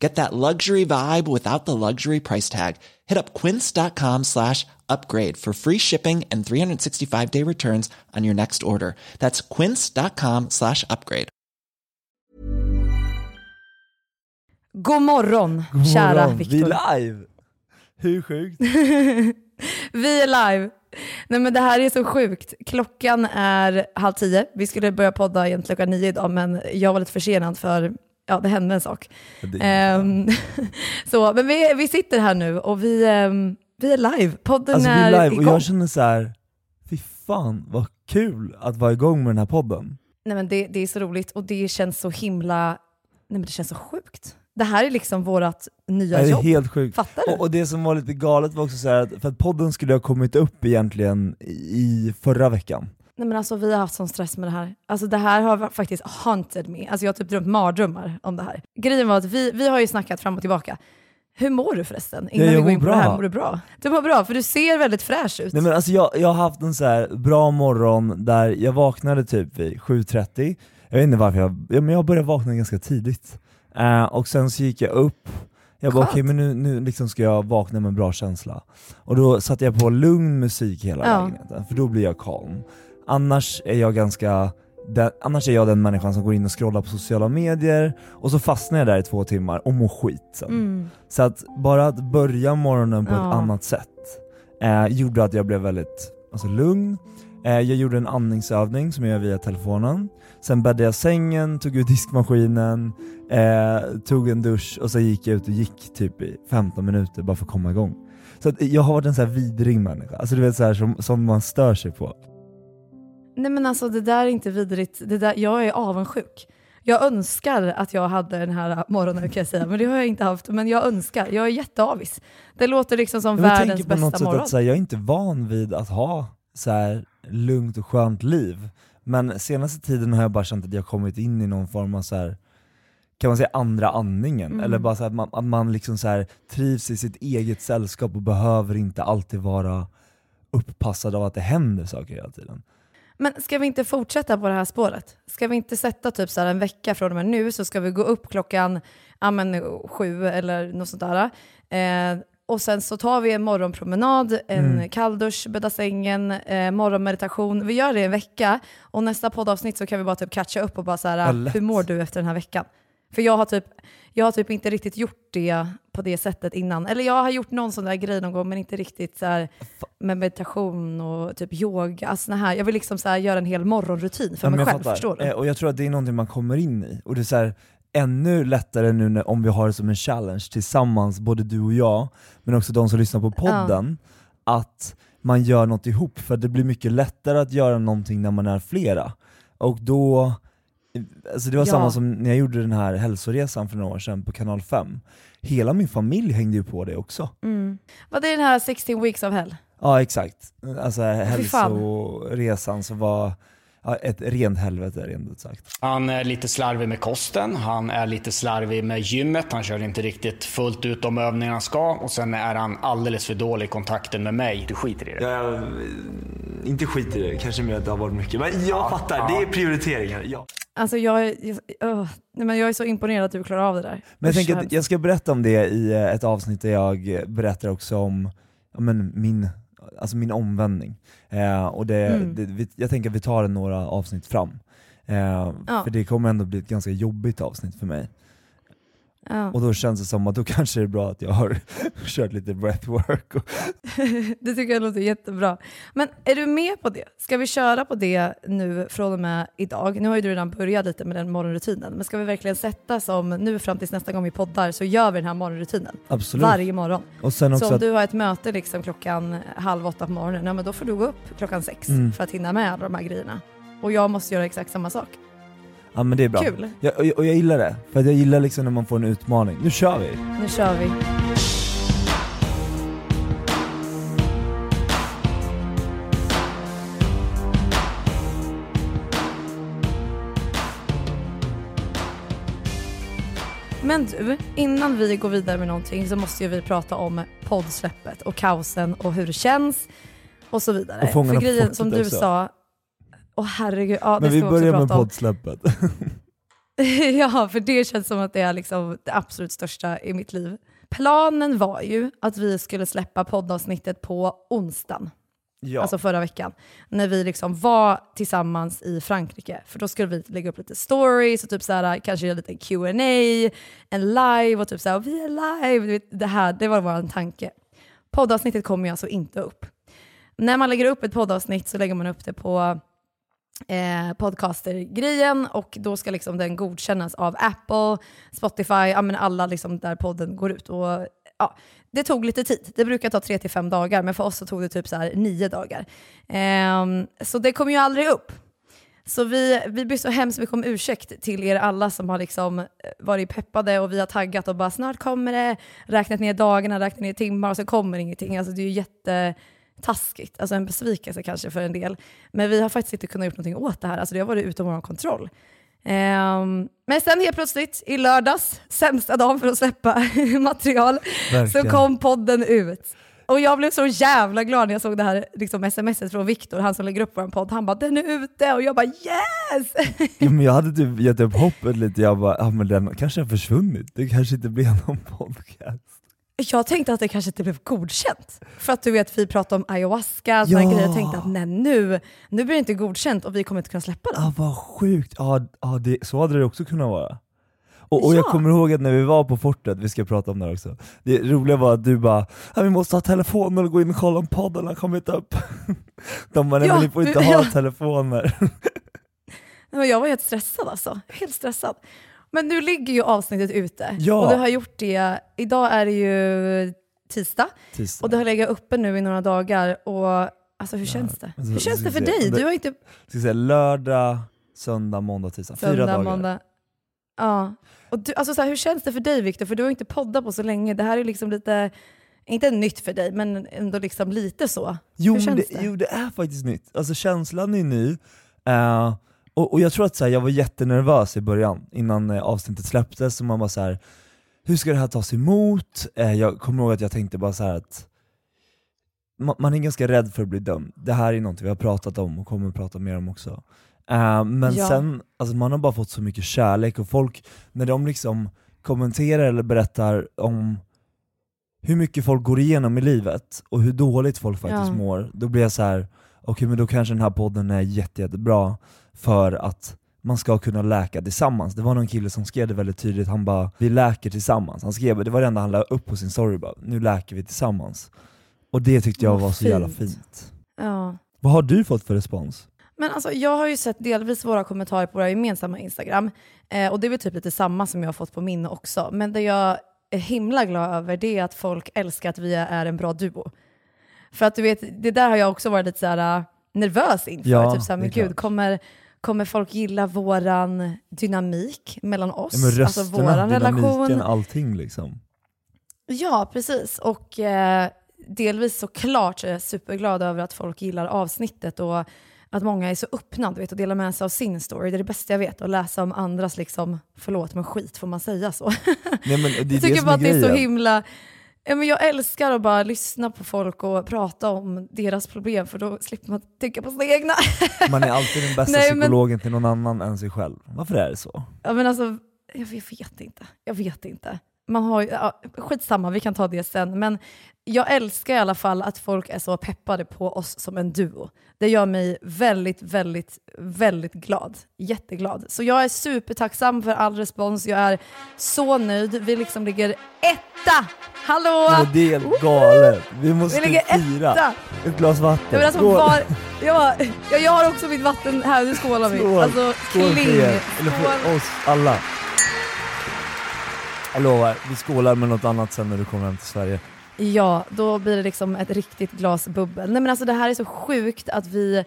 Get that luxury vibe without the luxury price tag. Hit up quince.com slash upgrade for free shipping and 365 day returns on your next order. That's quince.com slash upgrade. God morgon, God kära. Viktor. Vi är live! Hur sjukt? Vi är live. Nej men det här är så sjukt. Klockan är halv tio. Vi skulle börja podda egentligen klockan nio idag men jag var lite försenad för ja, det hände en sak. Ehm, så, men vi, vi sitter här nu och vi, ehm, vi är live. Podden Alltså vi är, är live och igång. jag känner så här, fy fan vad kul att vara igång med den här podden. Nej, men det, det är så roligt och det känns så himla... Nej, men det känns så sjukt. Det här är liksom vårt nya Det är jobb. helt sjukt. Fattar du? Och, och det som var lite galet var också så här, att, för att podden skulle ha kommit upp egentligen i förra veckan. Nej men alltså vi har haft sån stress med det här. Alltså det här har faktiskt haunted me. Alltså jag har typ drömt mardrömmar om det här. Grejen var att vi, vi har ju snackat fram och tillbaka. Hur mår du förresten? Innan jag vi går in på det här, bra. mår du bra? Du mår bra, för du ser väldigt fräsch ut. Nej men alltså jag, jag har haft en så här bra morgon där jag vaknade typ vid 7.30, jag vet inte varför jag, ja, men jag började vakna ganska tidigt. Eh, och sen så gick jag upp, jag bara okej men nu, nu liksom ska jag vakna med en bra känsla. Och då satte jag på lugn musik hela Ja. lägenheten, för då blir jag calm. Annars är jag ganska den, annars är jag den människan som går in och scrollar på sociala medier och så fastnar jag där i två timmar och mår skit sen. Mm. Så att bara att börja morgonen på Ja. ett annat sätt eh, gjorde att jag blev väldigt alltså, lugn. Eh, jag gjorde en andningsövning som jag gör via telefonen. Sen bäddade jag sängen, tog ut diskmaskinen, eh, tog en dusch och så gick jag ut och gick typ i 15 minuter bara för att komma igång. Så att jag har varit en sån här vidrig människa, alltså du vet så här som, som man stör sig på. Nej men alltså det där är inte vidrigt. Det där, jag är avundsjuk. Jag önskar att jag hade den här morgonen kan jag säga, men det har jag inte haft. Men jag önskar, jag är jätteavis. Det låter liksom som Jag världens tänker på något bästa sätt morgon. att så här, jag är inte van vid att ha så här lugnt och skönt liv. Men senaste tiden har jag bara känt att jag kommit in i någon form av så här kan man säga andra andningen? Mm. Eller bara så att man, att man liksom så här trivs i sitt eget sällskap och behöver inte alltid vara upppassad av att det händer saker hela tiden. Men ska vi inte fortsätta på det här spåret? Ska vi inte sätta typ så en vecka från och med nu så ska vi gå upp klockan ja, men, sju eller något sånt där. Eh, och sen så tar vi en morgonpromenad, en Mm. kalldusch, bädda sängen, eh, morgonmeditation. Vi gör det en vecka och nästa poddavsnitt så kan vi bara typ catcha upp och bara så här, hur mår du efter den här veckan? För jag har, typ, jag har typ inte riktigt gjort det på det sättet innan. Eller jag har gjort någon sån där grej någon gång men inte riktigt så här med meditation och typ yoga. Alltså här. Jag vill liksom så här göra en hel morgonrutin för Ja, mig själv, fattar. förstår du? Eh, Och jag tror att det är någonting man kommer in i. Och det är så här, ännu lättare nu när, om vi har det som en challenge tillsammans, både du och jag, men också de som lyssnar på podden, att man gör något ihop. För det blir mycket lättare att göra någonting när man är flera. Och då, alltså det var Ja. samma som när jag gjorde den här hälsoresan för några år sedan på kanal 5. Hela min familj hängde ju på det också. Mm. Vad är den här 16 weeks of hell? Ja exakt, alltså hälsoresan som var ja, ett rent helvete rent ut sagt. Han är lite slarvig med kosten, han är lite slarvig med gymmet, han kör inte riktigt fullt ut de övningar han ska och sen är han alldeles för dålig i kontakten med mig. Du skiter i det. Jag, inte skit i det, kanske mer att det har varit mycket, men jag fattar, det är prioriteringar. Ja. Alltså jag, jag. Nej, men jag är så imponerad att du klarar av det där. Men jag tänker jag ska berätta om det i eh, ett avsnitt där jag berättar också om ja, men min, alltså min omvändning. Eh, och det, Mm. det, vi, jag tänker att vi tar några avsnitt fram. Eh, Ja. För det kommer ändå bli ett ganska jobbigt avsnitt för mig. Ja. Och då känns det som att då kanske det är bra att jag har kört lite breathwork. Och, det tycker jag låter jättebra. Men är du med på det? Ska vi köra på det nu från och med idag? Nu har ju du redan börjat lite med den morgonrutinen, men ska vi verkligen sätta som nu fram tills nästa gång vi poddar så gör vi den här morgonrutinen absolut. varje morgon. och sen också Så om att, du har ett möte liksom klockan halv åtta på morgonen, ja, men då får du gå upp klockan sex Mm. för att hinna med alla de här grejerna. Och jag måste göra exakt samma sak. Ja men det är bra. Kul. Jag, och, och jag gillar det, för att jag gillar liksom när man får en utmaning. Nu kör vi! Nu kör vi. Men du, innan vi går vidare med någonting så måste ju vi prata om poddsläppet och kaosen och hur det känns och så vidare. Och För grejen som du också. sa, åh herregud, ja Men vi börjar med poddsläppet. ja, för det känns som att det är liksom det absolut största i mitt liv. Planen var ju att vi skulle släppa poddavsnittet på onsdagen, ja. alltså förra veckan, när vi liksom var tillsammans i Frankrike. För då skulle vi lägga upp lite stories och typ så här, kanske göra lite Q&A, en live och typ så här, vi är live. Det, här, det var vår tanke. Poddavsnittet kommer ju alltså inte upp. När man lägger upp ett poddavsnitt så lägger man upp det på eh, podcaster-grejen och då ska liksom den godkännas av Apple, Spotify, ja, men alla liksom där podden går ut. Och, ja, det tog lite tid. Det brukar ta 3-5 dagar, men för oss så tog det typ så här 9 dagar. Eh, så det kom ju aldrig upp. Så vi, vi ber så hemskt mycket om ursäkt till er alla som har liksom eh, varit peppade och vi har taggat och bara snart kommer det, räknat ner dagarna, räknat ner timmar och så kommer ingenting. Alltså det är ju jättetaskigt, alltså en besvikelse kanske för en del. Men vi har faktiskt inte kunnat göra någonting åt det här, alltså det har varit utom vår kontroll. Ehm, men sen helt plötsligt i lördags, sämsta dagen för att släppa material, så Verkligen. kom podden ut. Och jag blev så jävla glad när jag såg det här liksom, smset från Viktor, han som lägger upp vår podd. Han bara “den är ute” och jag bara “yes!” Ja, men jag hade typ gett upp hoppet lite, jag bara, ah, men den kanske har försvunnit, det kanske inte blev någon podcast. Jag tänkte att det kanske inte blev godkänt. För att du vet, vi pratade om ayahuasca, såna Ja. grejer. Jag tänkte att nej, nu, nu blir det inte godkänt och vi kommer inte kunna släppa den. Ah, vad sjukt, ah, ah, det, så hade det också kunnat vara. Och, och jag Ja. kommer ihåg att när vi var på fortet, vi ska prata om det här också, det roliga var att du bara vi måste ha telefoner och gå in och kolla om podden har kommit upp. De bara, nej Ja, men ni får inte vi- ha ja. telefoner. Nej, men jag var helt stressad alltså. Helt stressad. Men nu ligger ju avsnittet ute. Ja. Och du har gjort det, idag är det ju tisdag. Tisdag. Och det har legat uppe nu i några dagar. Och alltså hur känns det? alltså, Hur känns det för dig? Du har inte Ska säga, lördag, söndag, måndag, tisdag. Fyra söndag, dagar. måndag. Ja. Och du, alltså så här, hur känns det för dig Viktor? För du har inte poddat på så länge. Det här är liksom lite, inte nytt för dig, men ändå liksom lite så. Jo, Hur känns det, det? jo det är faktiskt nytt. Alltså känslan är ny. Eh, och, och jag tror att så här, jag var jättenervös i början, innan eh, avsnittet släpptes, och man var så här. hur ska det här tas emot? Eh, jag kommer ihåg att jag tänkte bara så att ma- man är ganska rädd för att bli dömd. Det här är något vi har pratat om och kommer att prata mer om också. Eh, men Ja. sen, alltså man har bara fått så mycket kärlek och folk, när de liksom kommenterar eller berättar om hur mycket folk går igenom i livet och hur dåligt folk faktiskt Ja. mår, då blir jag så här: okej men då kanske den här podden är jätte, jättebra för att man ska kunna läka tillsammans. Det var någon kille som skrev det väldigt tydligt, han bara 'Vi läker tillsammans' Han skrev det var det enda han la upp på sin story bara 'Nu läker vi tillsammans' Och det tyckte jag var så jävla fint. Ja. Vad har du fått för respons? Men alltså, jag har ju sett delvis våra kommentarer på våra gemensamma Instagram. Eh, och det är väl typ lite samma som jag har fått på min också. Men det jag är himla glad över det är att folk älskar att vi är en bra duo. För att du vet, det där har jag också varit lite så här, äh, nervös inför. Ja, typ så här, det är men gud, kommer, kommer folk gilla våran dynamik mellan oss? Ja, men rösterna, alltså våran relation. dynamiken, allting liksom. Ja, precis. Och eh, delvis såklart är jag superglad över att folk gillar avsnittet och att många är så öppna du vet, och delar med sig av sin story. Det är det bästa jag vet, att läsa om andras, liksom, förlåt men skit, får man säga så? Nej, men det är jag tycker bara att det är så himla... Ja, men jag älskar att bara lyssna på folk och prata om deras problem för då slipper man tänka på sina egna. Man är alltid den bästa Nej, men- psykologen till någon annan än sig själv. Varför är det så? Ja, men alltså, jag, jag vet inte. Jag vet inte. Man har, ju- ja, skitsamma, vi kan ta det sen. Men jag älskar i alla fall att folk är så peppade på oss som en duo. Det gör mig väldigt, väldigt, väldigt glad. Jätteglad. Så jag är supertacksam för all respons. Jag är så nöjd. Vi liksom ligger etta! Hallå! Men det är helt galet. Vi måste Vi ligger fira. etta! Ett glas vatten. Jag, menar, alltså, Skål. var, jag, ja, jag har också mitt vatten här, nu skålar vi. Skål. Alltså, Skål för kling. er. Eller för oss alla. Jag lovar, vi skålar med något annat sen när du kommer hem till Sverige. Ja, då blir det liksom ett riktigt glas bubbel. Nej men alltså det här är så sjukt att vi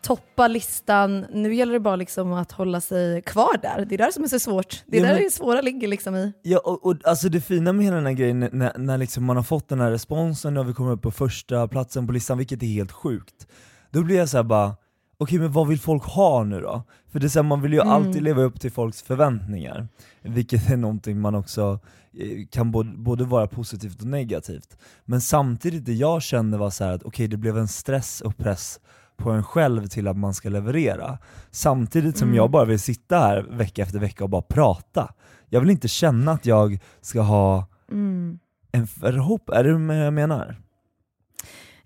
toppar listan. Nu gäller det bara liksom att hålla sig kvar där. Det är det som är så svårt. Det är Ja, där men- det svåra ligger liksom i. Ja, och, och alltså det fina med hela den här grejen, när, när liksom man har fått den här responsen och vi kommer upp på första platsen på listan, vilket är helt sjukt. Då blir jag så här bara, okej men vad vill folk ha nu då? För det är så här, man vill ju Mm. alltid leva upp till folks förväntningar, vilket är någonting man också eh, kan både, både vara positivt och negativt. Men samtidigt det jag kände var så här att okej det blev en stress och press på en själv till att man ska leverera. Samtidigt som Mm. jag bara vill sitta här vecka efter vecka och bara prata. Jag vill inte känna att jag ska ha Mm. en förhopp, är det vad jag menar?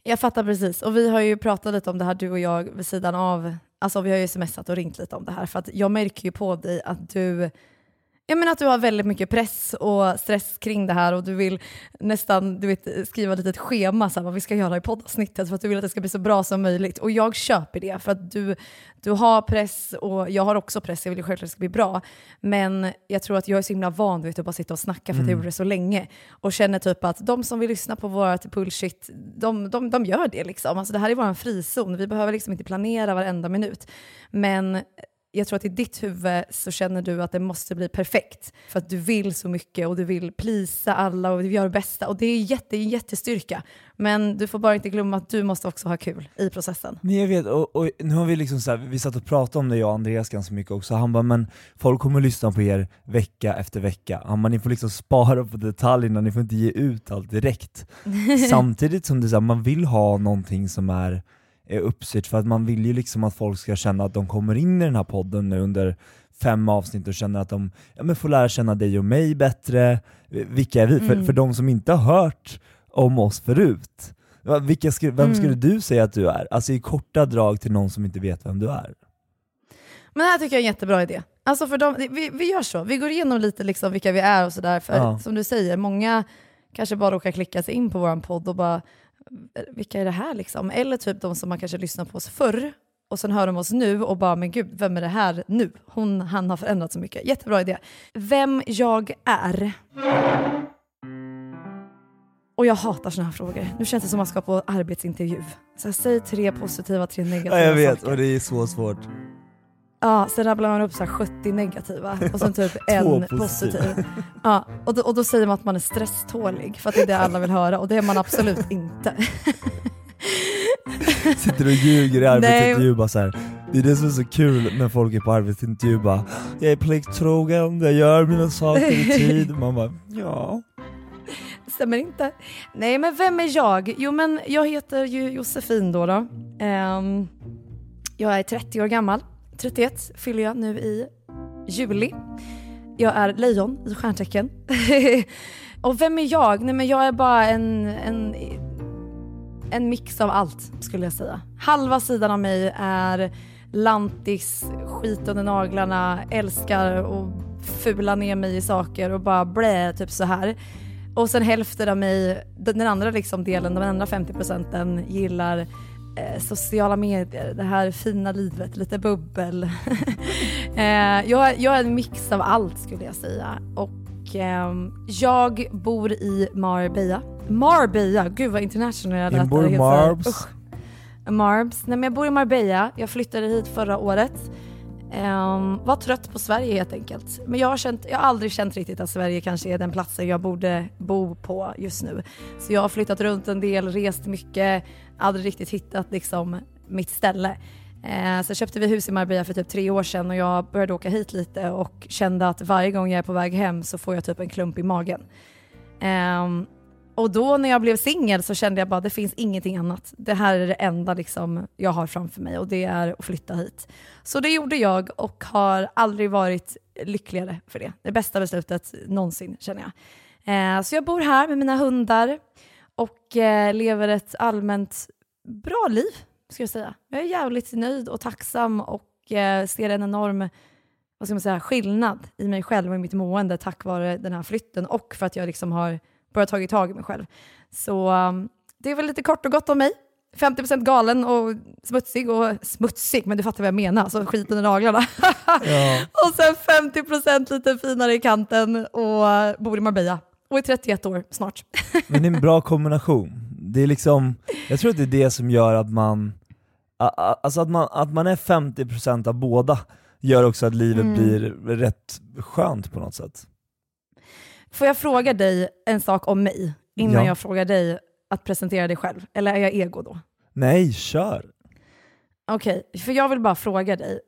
Jag fattar precis. Och vi har ju pratat lite om det här du och jag vid sidan av. Alltså vi har ju smsat och ringt lite om det här. För att jag märker ju på dig att du jag menar att du har väldigt mycket press och stress kring det här och du vill nästan du vet, skriva ett schema så här, vad vi ska göra i poddavsnittet för att du vill att det ska bli så bra som möjligt. Och jag köper det för att du, du har press och jag har också press, jag vill ju självklart att det ska bli bra. Men jag tror att jag är så himla van vid att bara sitta och snacka för att jag gjorde det så länge. Och känner typ att de som vill lyssna på vårt bullshit, de, de, de gör det liksom. Alltså det här är vår frizon, vi behöver liksom inte planera varenda minut. Men jag tror att i ditt huvud så känner du att det måste bli perfekt. För att du vill så mycket och du vill plisa alla och du gör det bästa. Och det är jätte, jättestyrka. Men du får bara inte glömma att du måste också ha kul i processen. Nej jag vet, och, och nu har vi liksom så här, vi satt och pratade om det jag och Andreas ganska mycket också, han bara men folk kommer lyssna på er vecka efter vecka, han bara ni får liksom spara på detaljerna, ni får inte ge ut allt direkt. Samtidigt som det så här, man vill ha någonting som är, är uppstyrt, för att man vill ju liksom att folk ska känna att de kommer in i den här podden nu under fem avsnitt och känner att de ja, men får lära känna dig och mig bättre, vilka är vi? För, Mm. för de som inte har hört om oss förut, Vilka skulle, vem Mm. skulle du säga att du är? Alltså i korta drag till någon som inte vet vem du är. Men det här tycker jag är en jättebra idé. Alltså för dem, vi, vi gör så, vi går igenom lite liksom vilka vi är och sådär. För Ja. som du säger, många kanske bara råkar klicka sig in på vår podd och bara, vilka är det här liksom? Eller typ de som man kanske lyssnade på oss förr och sen hör de oss nu och bara, men gud, vem är det här nu? Hon, han har förändrat så mycket. Jättebra idé. Vem jag är. Och jag hatar såna här frågor. Nu känns det som att man ska på arbetsintervju. Så jag säg tre positiva, tre negativa Ja jag vet, saker. och det är så svårt. Ja, sen rabblar man upp så här 70 negativa och sen typ en positiv. Ja, och, då, och då säger man att man är stresstålig för att det är det alla vill höra och det är man absolut inte. Sitter och ljuger i arbetsintervju bara så här. Det är det som är så kul när folk är på arbetsintervju bara Jag är plikttrogen, jag gör mina saker i tid. Man bara ja. Stämmer inte. Nej, men vem är jag? Jo, men jag heter ju Josefin då. då. Ehm, jag är 30 år gammal. 31 fyller jag nu i juli. Jag är lejon i stjärntecken. och vem är jag? Nej, men jag är bara en, en, en mix av allt skulle jag säga. Halva sidan av mig är lantis, skit under naglarna, älskar och fula ner mig i saker och bara blä, typ så här. Och sen hälften av mig, den andra liksom delen, de andra 50 procenten gillar eh, sociala medier, det här fina livet, lite bubbel. eh, jag, jag är en mix av allt skulle jag säga. Och ehm, jag bor i Marbella. Marbella, gud vad international jag lät. Marbs. usch. Marbs. Nej men jag bor i Marbella, jag flyttade hit förra året. Um, var trött på Sverige helt enkelt. Men jag har, känt, jag har aldrig känt riktigt att Sverige kanske är den platsen jag borde bo på just nu. Så jag har flyttat runt en del, rest mycket, aldrig riktigt hittat liksom mitt ställe. Eh, så köpte vi hus i Marbella för typ tre år sedan och jag började åka hit lite och kände att varje gång jag är på väg hem så får jag typ en klump i magen. Um, och då när jag blev singel så kände jag bara det finns ingenting annat. Det här är det enda liksom jag har framför mig och det är att flytta hit. Så det gjorde jag och har aldrig varit lyckligare för det. Det bästa beslutet någonsin känner jag. Eh, så jag bor här med mina hundar och eh, lever ett allmänt bra liv, ska jag säga. Jag är jävligt nöjd och tacksam och eh, ser en enorm vad ska man säga, skillnad i mig själv och i mitt mående tack vare den här flytten och för att jag liksom har börjat ta tag i mig själv. Så um, det är väl lite kort och gott om mig. 50% galen och smutsig och smutsig, men du fattar vad jag menar, så skit under naglarna. Ja. och sen 50% lite finare i kanten och bor i Marbella och är 31 år snart. Men det är en bra kombination. Det är liksom, jag tror att det är det som gör att man, alltså att man, att man är 50% av båda, gör också att livet Mm. blir rätt skönt på något sätt. Får jag fråga dig en sak om mig innan Ja. jag frågar dig att presentera dig själv? Eller är jag ego då? Nej, kör! Okej, för jag vill bara fråga dig.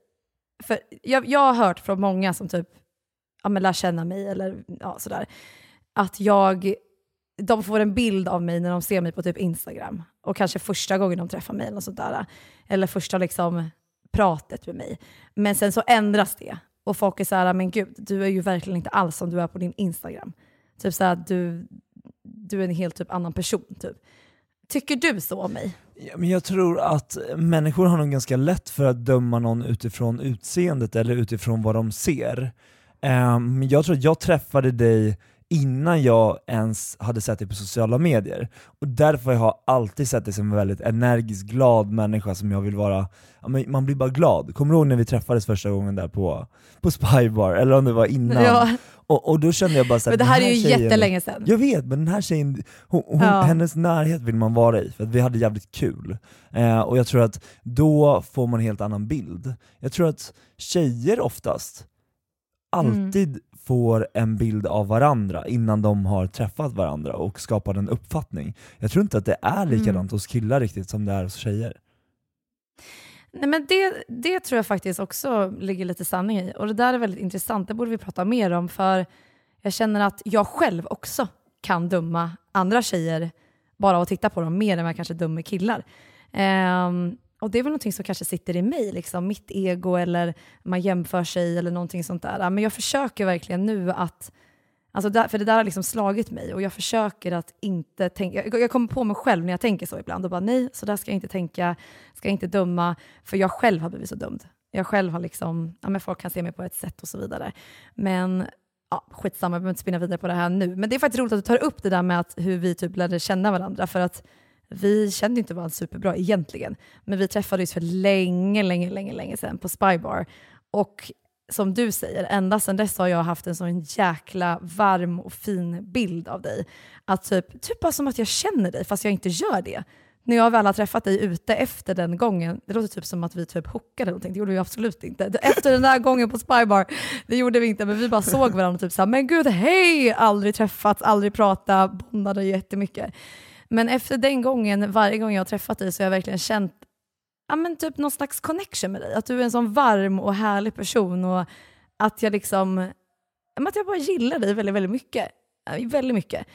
För jag, jag har hört från många som typ ja, men lär känna mig eller ja, sådär, att jag, de får en bild av mig när de ser mig på typ Instagram. Och kanske första gången de träffar mig eller något sånt där. Eller första liksom pratet med mig. Men sen så ändras det. Och folk är såhär, men gud, du är ju verkligen inte alls som du är på din Instagram. Typ såhär, du, du är en helt typ annan person. Typ. Tycker du så om mig? Ja, men jag tror att människor har nog ganska lätt för att döma någon utifrån utseendet eller utifrån vad de ser. Um, jag tror att jag träffade dig innan jag ens hade sett dig på sociala medier. Och därför har jag alltid sett dig som en väldigt energisk, glad människa som jag vill vara, man blir bara glad. Kommer du ihåg när vi träffades första gången där på, på Spybar, eller om det var innan? Ja. Och, och då kände jag bara såhär, Men det här, är ju tjejen, jättelänge sedan. Jag vet, men den här tjejen, hon, hon, Ja. hennes närhet vill man vara i, för att vi hade jävligt kul. Eh, och jag tror att då får man en helt annan bild. Jag tror att tjejer oftast alltid får en bild av varandra innan de har träffat varandra och skapat en uppfattning. Jag tror inte att det är likadant hos killar riktigt som det är hos tjejer. Nej, men det, det tror jag faktiskt också ligger lite sanning i. Och det där är väldigt intressant, det borde vi prata mer om. För jag känner att jag själv också kan döma andra tjejer bara av att titta på dem mer än vad jag kanske dömer killar. Ehm, och det är väl någonting som kanske sitter i mig, liksom, mitt ego eller man jämför sig eller någonting sånt där. Men jag försöker verkligen nu att Alltså där, för det där har liksom slagit mig och jag försöker att inte tänka, jag, jag kommer på mig själv när jag tänker så ibland och bara nej, så där ska jag inte tänka, ska jag inte döma, för jag själv har blivit så dömd. Jag själv har liksom, ja men folk kan se mig på ett sätt och så vidare. Men ja, skitsamma, jag behöver inte spinna vidare på det här nu. Men det är faktiskt roligt att du tar upp det där med att hur vi typ lärde känna varandra, för att vi kände inte varandra superbra egentligen, men vi träffades för länge, länge, länge, länge sedan på Spybar. Och som du säger, ända sedan dess har jag haft en sån jäkla varm och fin bild av dig. Att typ, typ bara som att jag känner dig fast jag inte gör det. När jag väl har träffat dig ute efter den gången, det låter typ som att vi typ hookade eller någonting, det gjorde vi absolut inte. Efter den där gången på Spybar, det gjorde vi inte, men vi bara såg varandra och typ såhär, men gud hej! Aldrig träffats, aldrig pratat, bondade jättemycket. Men efter den gången, varje gång jag har träffat dig så har jag verkligen känt ja, men typ någon slags connection med dig. Att du är en sån varm och härlig person och att jag liksom, att jag bara gillar dig väldigt, väldigt mycket. Väldigt mycket.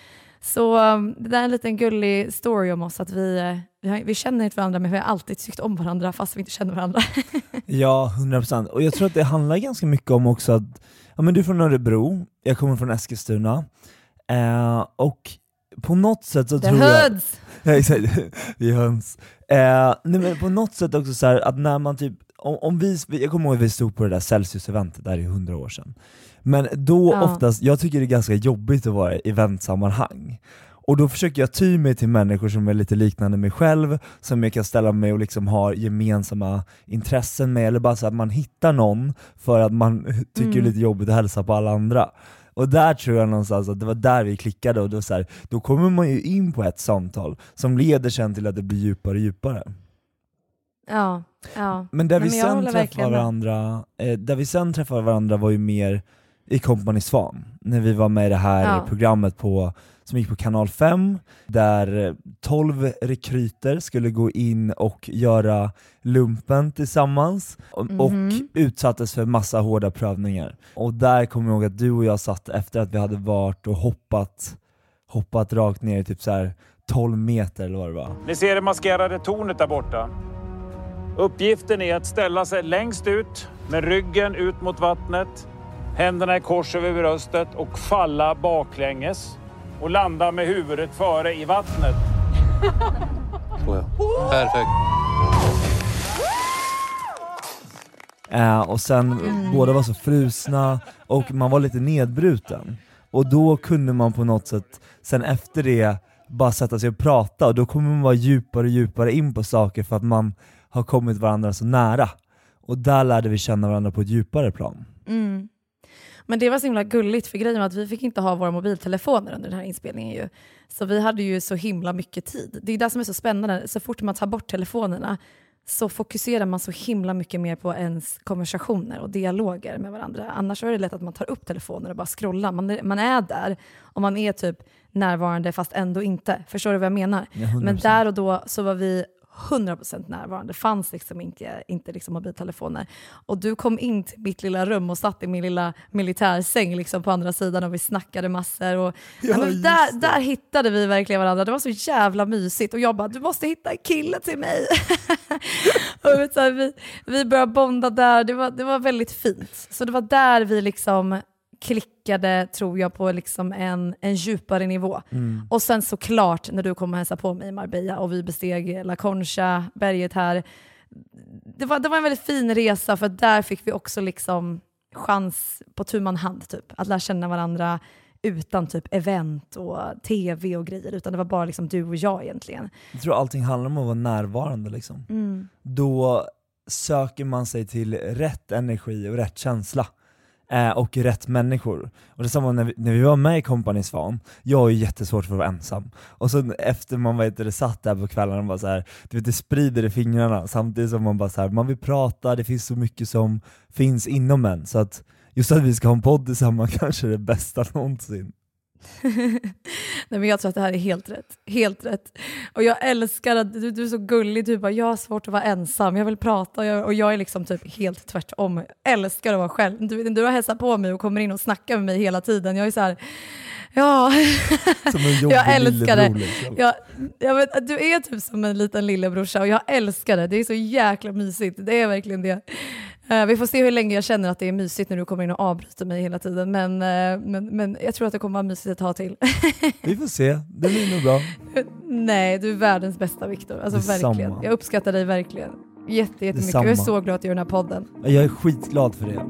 Så um, det där är en liten gullig story om oss, att vi, eh, vi, har, vi känner inte varandra men vi har alltid tyckt om varandra fast vi inte känner varandra. Ja, 100%. Och jag tror att det handlar ganska mycket om också att, ja men du är från Örebro, jag kommer från Eskilstuna, eh, och på något sätt så The tror jag... hoods! Ja exakt, vi är höns. Eh, nej, men på något sätt också så här, att när man typ, om, om vi, jag kommer ihåg att vi stod på det där Celsius-eventet, där i hundra år sedan. Men då Ja. oftast, jag tycker det är ganska jobbigt att vara i eventsammanhang. Och då försöker jag ty mig till människor som är lite liknande mig själv, som jag kan ställa mig och liksom har gemensamma intressen med, eller bara så att man hittar någon för att man tycker det är Mm. lite jobbigt att hälsa på alla andra. Och där tror jag någonstans att det var där vi klickade, och då, så här, då kommer man ju in på ett samtal som leder sen till att det blir djupare och djupare. Ja, ja. Men där Nej, vi sen träffade varandra, eh, där vi sen träffade varandra var ju mer i Company Svan, när vi var med i det här Ja. programmet på, som gick på kanal 5, där eh, 12 rekryter skulle gå in och göra lumpen tillsammans, och, och utsattes för massa hårda prövningar. Och där kommer jag ihåg att du och jag satt efter att vi hade varit och hoppat, hoppat rakt ner i typ så här 12 meter eller vad det var. Ni ser det maskerade tornet där borta. Uppgiften är att ställa sig längst ut med ryggen ut mot vattnet, händerna i kors över bröstet och falla baklänges och landa med huvudet före i vattnet. Så ja. Perfekt. Eh, och sen Mm. båda var så frusna och man var lite nedbruten. Och då kunde man på något sätt, sen efter det, bara sätta sig och prata och då kommer man vara djupare och djupare in på saker för att man har kommit varandra så nära. Och där lärde vi känna varandra på ett djupare plan. Mm. Men det var så himla gulligt för grejen var att vi fick inte ha våra mobiltelefoner under den här inspelningen ju. Så vi hade ju så himla mycket tid. Det är det som är så spännande, så fort man tar bort telefonerna så fokuserar man så himla mycket mer på ens konversationer och dialoger med varandra. Annars är det lätt att man tar upp telefonen och bara scrollar. Man är, man är där och man är typ närvarande fast ändå inte. Förstår du vad jag menar? Ja, 100%. Men där och då så var vi 100% närvarande. Det fanns liksom inte, inte liksom mobiltelefoner. Och du kom in till mitt lilla rum och satt i min lilla militärsäng liksom på andra sidan och vi snackade massor. Och, Ja, men där, där hittade vi verkligen varandra. Det var så jävla mysigt. Och jag bara, du måste hitta en kille till mig. och vet, så här, vi, vi började bonda där. Det var, det var väldigt fint. Så det var där vi liksom klickade, tror jag, på liksom en, en djupare nivå. Mm. Och sen såklart när du kom och hälsade på mig i Marbella och vi besteg La Concha, berget här. Det var, det var en väldigt fin resa för där fick vi också liksom chans på tu man hand typ, att lära känna varandra utan typ event och tv och grejer, utan det var bara liksom du och jag egentligen. Jag tror allting handlar om att vara närvarande liksom. Då söker man sig till rätt energi och rätt känsla. Eh, och rätt människor. Och detsamma när vi, när vi var med i Company Svan, jag har ju jättesvårt för att vara ensam. Och så efter man vet, det satt där på kvällarna och bara så här, du vet, det sprider i fingrarna samtidigt som man bara så här, man vill prata, det finns så mycket som finns inom en. Så att just att vi ska ha en podd tillsammans kanske är det bästa någonsin. Nej, men jag tror att det här är helt rätt. Helt rätt. Och jag älskar att du, du är så gullig, du bara jag har svårt att vara ensam, jag vill prata och jag, och jag är liksom typ helt tvärtom. Jag älskar att vara själv. Du, du har hälsat på mig och kommer in och snackar med mig hela tiden. Jag är så här, ja. Som en jobbig jag älskar det. liksom. Jag, jag vet, du är typ som en liten lillebrorsa och jag älskar det. Det är så jäkla mysigt. Det är verkligen det. Eh, vi får se hur länge jag känner att det är mysigt när du kommer in och avbryter mig hela tiden. Men, eh, men, men jag tror att det kommer vara mysigt ett tag till. Vi får se, det blir nog bra. Nej, du är världens bästa Viktor. Alltså Detsamma. verkligen. Jag uppskattar dig verkligen. Jätte, jättemycket. Detsamma. Jag är så glad att du gör den här podden. Jag är skitglad för det.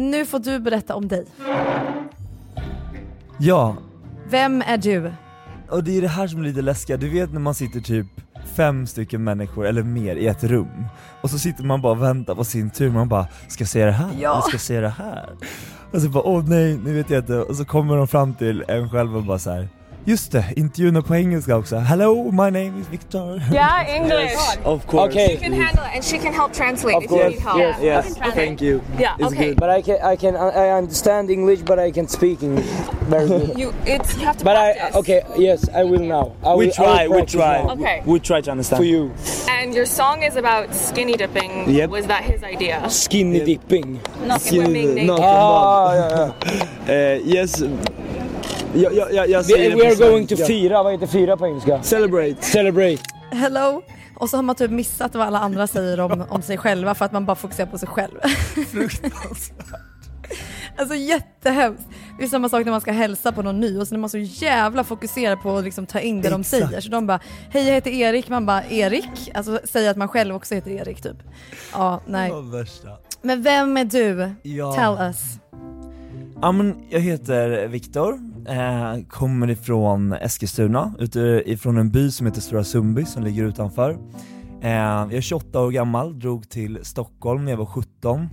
Nu får du berätta om dig. Ja, Vem är du? och det är det här som är lite läskiga, du vet när man sitter typ fem stycken människor eller mer i ett rum och så sitter man bara och väntar på sin tur, man bara ska jag säga det här? Ja. Eller ska jag säga det här? Och så bara åh nej, nu vet jag inte, och så kommer de fram till en själv och bara så här. Just det, intervjun är på engelska också. Hello, my name is Victor. Yeah, English. Of course. Okay. She can handle it, and she can help translate if you need help. yes, Yeah, yes. you. Thank you. Yeah, it's okay. But I can, I can, I understand English, but I can speak English very good. You, it's you have to but I, okay, yes, I will now. I will, We I will try, we try. now. Okay. We try to understand. For you, And your song is about skinny dipping. Yep. Was that his idea? skinny dipping. Not swimming naked. Ah, ja, ja. Uh, yes. Jag, jag, jag, jag We, säger we are going to fira, vad heter fira på engelska? Celebrate. Celebrate. Hello? Och så har man typ missat vad alla andra säger om, om sig själva för att man bara fokuserar på sig själv. Alltså jättehemskt. Det är samma sak när man ska hälsa på någon ny och så är man så jävla fokuserad på att liksom ta in det de Exakt. säger. Så de bara, hej jag heter Erik, man bara, Erik? Alltså säger att man själv också heter Erik typ. Ja, nej. Det var värsta. Men vem är du? Ja. Tell us. Ja men jag heter Viktor, eh, kommer ifrån Eskilstuna, utifrån en by som heter Stora Sundby som ligger utanför. Eh, jag är 28 år gammal, drog till Stockholm när jag var 17.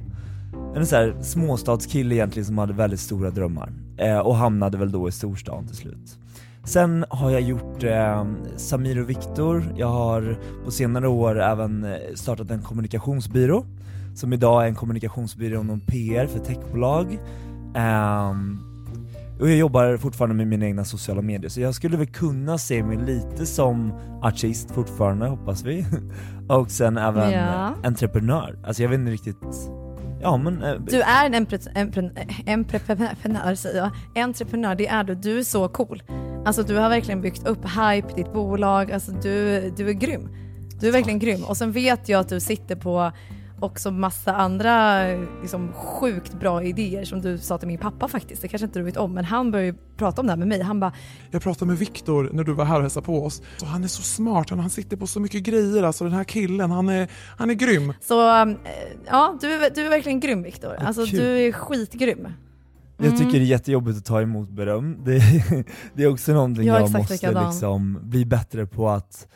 En sån här småstadskille egentligen som hade väldigt stora drömmar. Eh, och hamnade väl då i storstan till slut. Sen har jag gjort eh, Samir och Viktor, jag har på senare år även eh, startat en kommunikationsbyrå som idag är en kommunikationsbyrå inom PR för techbolag. Ehm, och jag jobbar fortfarande med mina egna sociala medier, så jag skulle väl kunna se mig lite som artist fortfarande, hoppas vi. och sen även Ja. entreprenör. Alltså jag vet inte riktigt, ja men... eh, Du är en entreprenör säger jag. Entreprenör, det är du. Du är så cool. Alltså du har verkligen byggt upp hype, ditt bolag. Alltså du, du är grym. Du är verkligen grym. Och sen vet jag att du sitter på också massa andra liksom, sjukt bra idéer som du sa till min pappa faktiskt. Det kanske inte du vet om, men han började ju prata om det här med mig. Han bara, Jag pratade med Viktor när du var här och hälsade på oss. Så han är så smart, han, han sitter på så mycket grejer. Alltså den här killen, han är, han är grym. så eh, ja, du är, du är verkligen grym Viktor. Alltså kul. du är skitgrym. Jag tycker det är jättejobbigt att ta emot beröm. Det, det är också någonting Jag jag, måste liksom bli bättre på att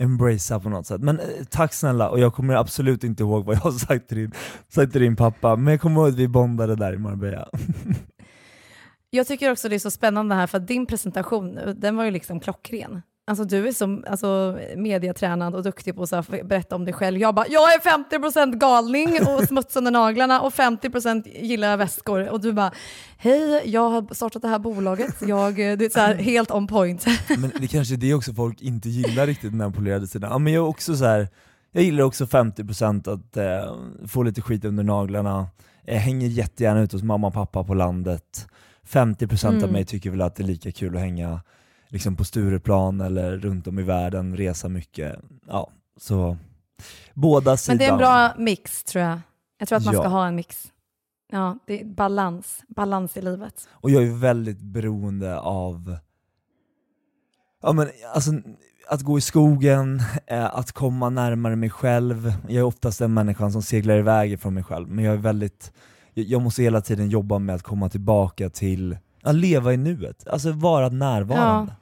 embracea på något sätt. Men eh, tack snälla, och jag kommer absolut inte ihåg vad jag har sagt till din, sagt till din pappa, men jag kommer ihåg att vi bondade där i Marbella. Jag tycker också det är så spännande här för att din presentation nu, den var ju liksom klockren. Alltså du är så alltså, mediatränad och duktig på att berätta om dig själv. Jag bara, jag är 50% galning och smuts under naglarna och 50% gillar väskor. Och du bara, hej, jag har startat det här bolaget. Jag, du är så här, helt on point. Men det kanske är det också folk inte gillar riktigt den här polerade sidan. Ja, men jag också så här, jag gillar också 50% att eh, få lite skit under naglarna, jag hänger jättegärna ute hos mamma och pappa på landet. 50% av Mm. mig tycker väl att det är lika kul att hänga liksom på Stureplan eller runt om i världen, resa mycket. Ja, så båda sidor. Men det är en bra mix tror jag. Jag tror att man ska Ja. ha en mix. Ja, det är balans. Balans i livet. Och jag är väldigt beroende av ja, men, alltså, att gå i skogen, eh, att komma närmare mig själv. Jag är oftast den människan som seglar iväg från mig själv, men jag är väldigt jag, jag måste hela tiden jobba med att komma tillbaka till att leva i nuet, alltså vara närvarande. Ja,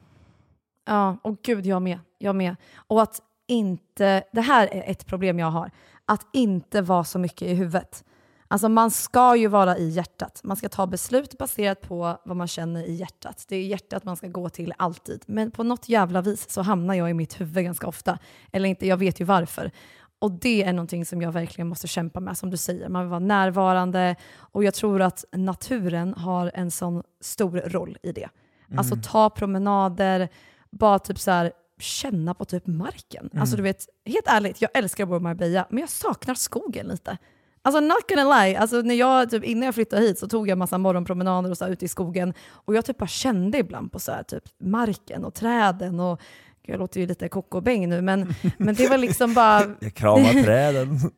och gud jag med. Jag med. Och att inte, det här är ett problem jag har, att inte vara så mycket i huvudet. Alltså man ska ju vara i hjärtat. Man ska ta beslut baserat på vad man känner i hjärtat. Det är hjärtat man ska gå till alltid. Men på något jävla vis så hamnar jag i mitt huvud ganska ofta. Eller inte, jag vet ju varför. Och det är någonting som jag verkligen måste kämpa med, som du säger. Man vill vara närvarande och jag tror att naturen har en sån stor roll i det. Alltså Mm. ta promenader, bara typ så här, känna på typ marken. Mm. Alltså du vet, helt ärligt, jag älskar att bo i Marbella, men jag saknar skogen lite. Alltså not gonna lie, alltså, när jag, typ, innan jag flyttade hit så tog jag massa morgonpromenader och så här, ute i skogen och jag typ bara kände ibland på så här, typ, marken och träden och jag låter ju lite kokobäng nu men, men det var liksom bara... Jag kramar träden.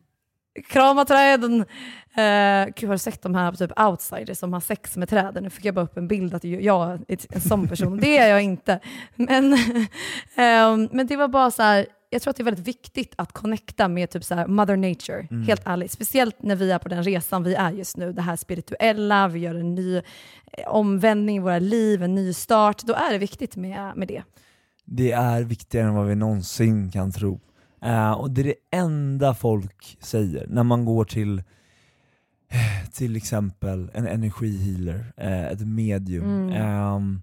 Krama träden! Uh, gud, har du sett de här typ outsiders som har sex med träden? Nu fick jag bara upp en bild att jag är en sån person. Det är jag inte. Men, ehm, men det var bara så här, jag tror att det är väldigt viktigt att connecta med typ så mother nature, Mm. helt ärligt. Speciellt när vi är på den resan vi är just nu, det här spirituella, vi gör en ny eh, omvändning i våra liv, en ny start. Då är det viktigt med, med det. Det är viktigare än vad vi någonsin kan tro. Eh, och det är det enda folk säger när man går till eh, till exempel en energihealer, eh, ett medium, Mm. ehm,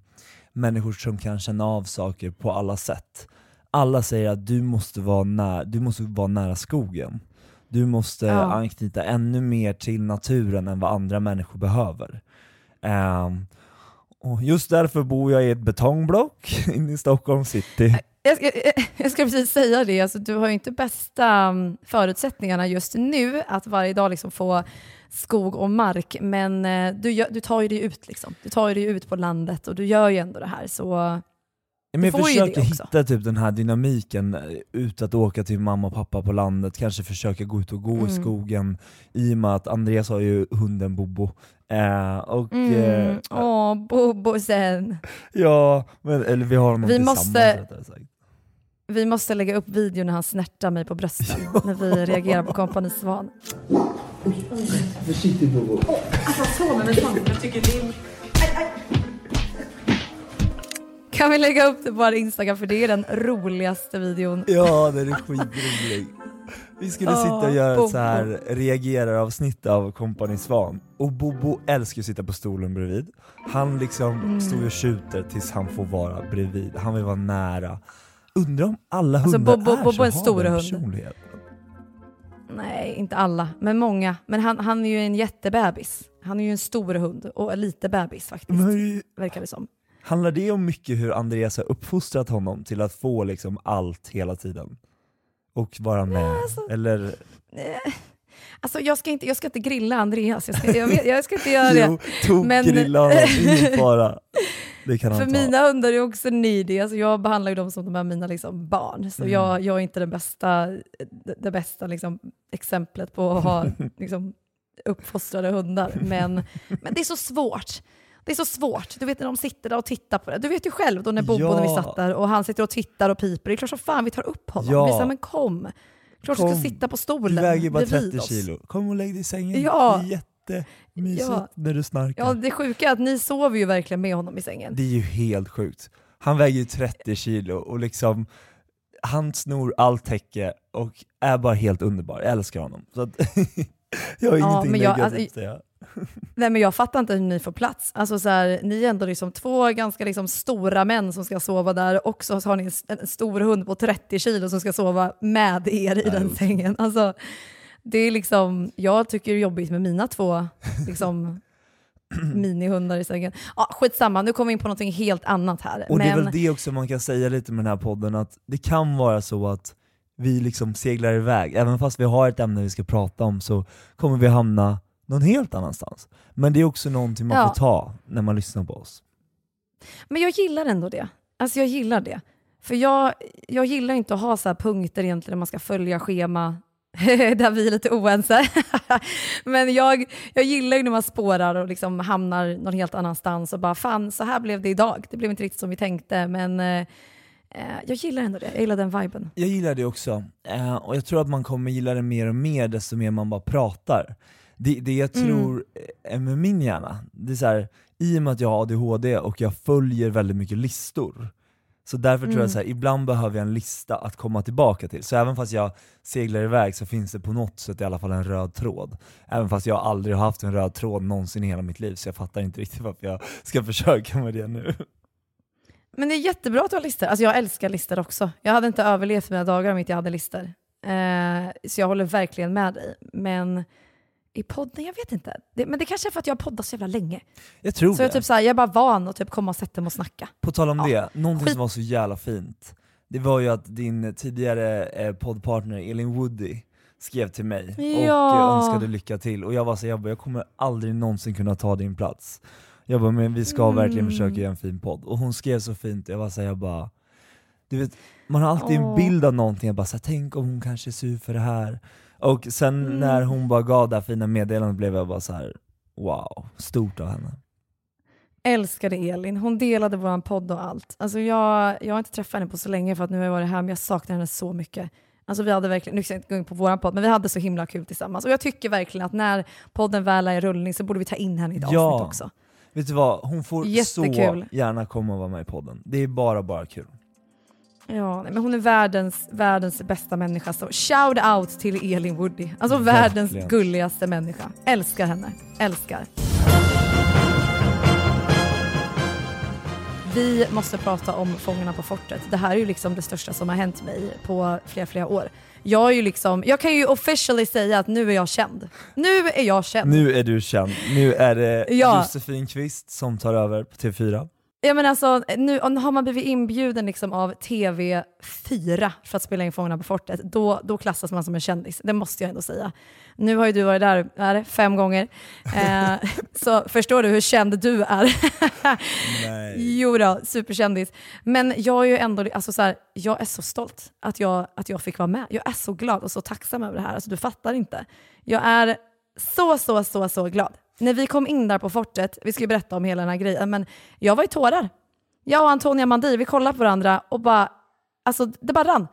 människor som kan känna av saker på alla sätt. Alla säger att du måste vara, när, du måste vara nära skogen. Du måste Ja. anknyta ännu mer till naturen än vad andra människor behöver. Ehm, och just därför bor jag i ett betongblock inne i Stockholm city. Jag ska, jag ska precis säga det, alltså, du har ju inte bästa um, förutsättningarna just nu att varje dag liksom få skog och mark, men eh, du, du tar ju dig ut. Liksom. Du tar ju dig ut på landet och du gör ju ändå det här. Så men jag försöker hitta typ den här dynamiken, eh, ut att åka till mamma och pappa på landet, kanske försöka gå ut och gå i Mm. skogen, i och med att Andreas har ju hunden Bobo. Eh, och, Mm. eh, Åh, Bobo sen. ja, men, eller vi har honom Vi tillsammans måste- rättare sagt. Vi måste lägga upp videon när han snärtar mig på brösten när vi reagerar på Kompani Svan. Försiktigt Bobo. Alltså så med mig Jag tycker det är... Kan vi lägga upp det på vår Instagram för det är den roligaste videon. Ja, den är skitrolig. Vi skulle Ja, sitta och göra Bobo. ett så här reagerar-avsnitt av Company Svan, och Bobo älskar att sitta på stolen bredvid. Han liksom Mm. står och tjuter tills han får vara bredvid, han vill vara nära. Undrar om alla Alltså, hundar är Bobo så, är en har stor den hund. personligheten. Nej, inte alla, men många. Men han, han är ju en jättebebis. Han är ju en stor hund och lite bebis faktiskt, Men- verkar det som. Handlar det om mycket hur Andreas har uppfostrat honom till att få liksom allt hela tiden? Och vara med? Eller? Eh, Alltså jag ska inte, jag ska inte grilla Andreas, jag ska, jag, jag ska inte göra det. Jo, tokgrilla honom, ingen fara. För mina hundar är också needy, alltså jag behandlar ju dem som de är mina liksom barn. Så Mm. jag, jag är inte det bästa, det, bästa liksom, exemplet på att ha liksom, uppfostrade hundar. Men, men det är så svårt. Det är så svårt. Du vet när de sitter där och tittar på det. Du vet ju själv då när Bobo, Ja. när vi satt där och han sitter och tittar och piper. Det är klart som fan vi tar upp honom. Ja. Vi säger men kom. Klart du ska sitta på Du stolen väger ju bara bredvid 30 oss. kilo, kom och lägg dig i sängen. Ja. Det är jättemysigt Ja. när du snarkar. Ja, det sjuka är att ni sover ju verkligen med honom i sängen. Det är ju helt sjukt. Han väger ju 30 kilo och liksom han snor allt täcke och är bara helt underbar. Jag älskar honom. Så att jag har Ja, ingenting men jag- negativt alltså, att säga. Nej men jag fattar inte hur ni får plats. Alltså så här, ni är ändå liksom två ganska liksom stora män som ska sova där och så har ni en, en stor hund på 30 kilo som ska sova med er i den sängen. Alltså, det är liksom, jag tycker det är jobbigt med mina två liksom, minihundar i sängen. Ja, skitsamma, nu kommer vi in på någonting helt annat här. Och det är men, väl det också man kan säga lite med den här podden, att det kan vara så att vi liksom seglar iväg, även fast vi har ett ämne vi ska prata om så kommer vi hamna någon helt annanstans. Men det är också någonting man Ja. får ta när man lyssnar på oss. Men jag gillar ändå det. Alltså jag gillar det. För jag, jag gillar inte att ha så här punkter egentligen där man ska följa schema där vi är lite oense. Men jag, jag gillar ju när man spårar och liksom hamnar någon helt annanstans och bara fan så här blev det idag. Det blev inte riktigt som vi tänkte men eh, eh, jag gillar ändå det. Jag gillar den viben. Jag gillar det också, eh, och jag tror att man kommer gilla det mer och mer desto mer man bara pratar. Det, det jag Mm. tror är med min hjärna, det är så här, i och med att jag har ADHD och jag följer väldigt mycket listor, så därför tror Mm. jag så här, ibland behöver jag en lista att komma tillbaka till. Så även fast jag seglar iväg så finns det på något sätt i alla fall en röd tråd. Även fast jag aldrig har haft en röd tråd någonsin i hela mitt liv, så jag fattar inte riktigt varför jag ska försöka med det nu. Men det är jättebra att du har listor. Alltså jag älskar listor också. Jag hade inte överlevt mina dagar om inte jag hade listor. Eh, så jag håller verkligen med dig. Men i podden, jag vet inte. Det, men det kanske är för att jag har poddat så jävla länge. Jag tror Så jag, det. typ såhär, jag är bara van att typ komma och sätta mig och snacka. På tal om Ja. det, någonting Skit- som var så jävla fint, det var ju att din tidigare eh, poddpartner Elin Woody skrev till mig och Ja. eh, önskade lycka till, och jag var så jag, bara, jag kommer aldrig någonsin kunna ta din plats. Jag bara, men vi ska verkligen Mm. försöka göra en fin podd. Och hon skrev så fint, jag var så jag bara, du vet, man har alltid en Åh. bild av någonting, jag bara så tänk om hon kanske är sur för det här. Och sen Mm. när hon bara gav det här fina meddelandet blev jag bara så här: wow, stort av henne. Älskade Elin. Hon delade vår podd och allt. Alltså jag, jag har inte träffat henne på så länge för att nu har jag varit här, men jag saknar henne så mycket. Alltså vi hade verkligen, nu ska jag inte gå in på vår podd, men vi hade så himla kul tillsammans. Och jag tycker verkligen att när podden väl är i rullning så borde vi ta in henne i ett Ja. avsnitt också. Vet du vad, hon får Jättekul. så gärna komma och vara med i podden. Det är bara, bara kul. Ja, men hon är världens, världens bästa människa. Så shout out till Elin Woody. Alltså världens Verkligen. gulligaste människa. Älskar henne. Älskar. Vi måste prata om Fångarna på fortet. Det här är ju liksom det största som har hänt mig på flera, flera år. Jag, är ju liksom, jag kan ju officially säga att nu är jag känd. Nu är jag känd. Nu är du känd. Nu är det Ja. Josefin Kvist som tar över på TV4. Ja, men alltså, nu har man blivit inbjuden liksom av TV4 för att spela in Fångarna på fortet, då, då klassas man som en kändis. Det måste jag ändå säga. Nu har ju du varit där är fem gånger, eh, så förstår du hur känd du är. Nej. Jo då, superkändis. Men jag är ju ändå, alltså så här, jag är så stolt att jag, att jag fick vara med. Jag är så glad och så tacksam över det här. Alltså, du fattar inte. Jag är så, så, så, så glad. När vi kom in där på fortet, vi ska ju berätta om hela den här grejen, men jag var i tårar. Jag och Antonia Mandir, vi kollade på varandra och bara, alltså det bara rann.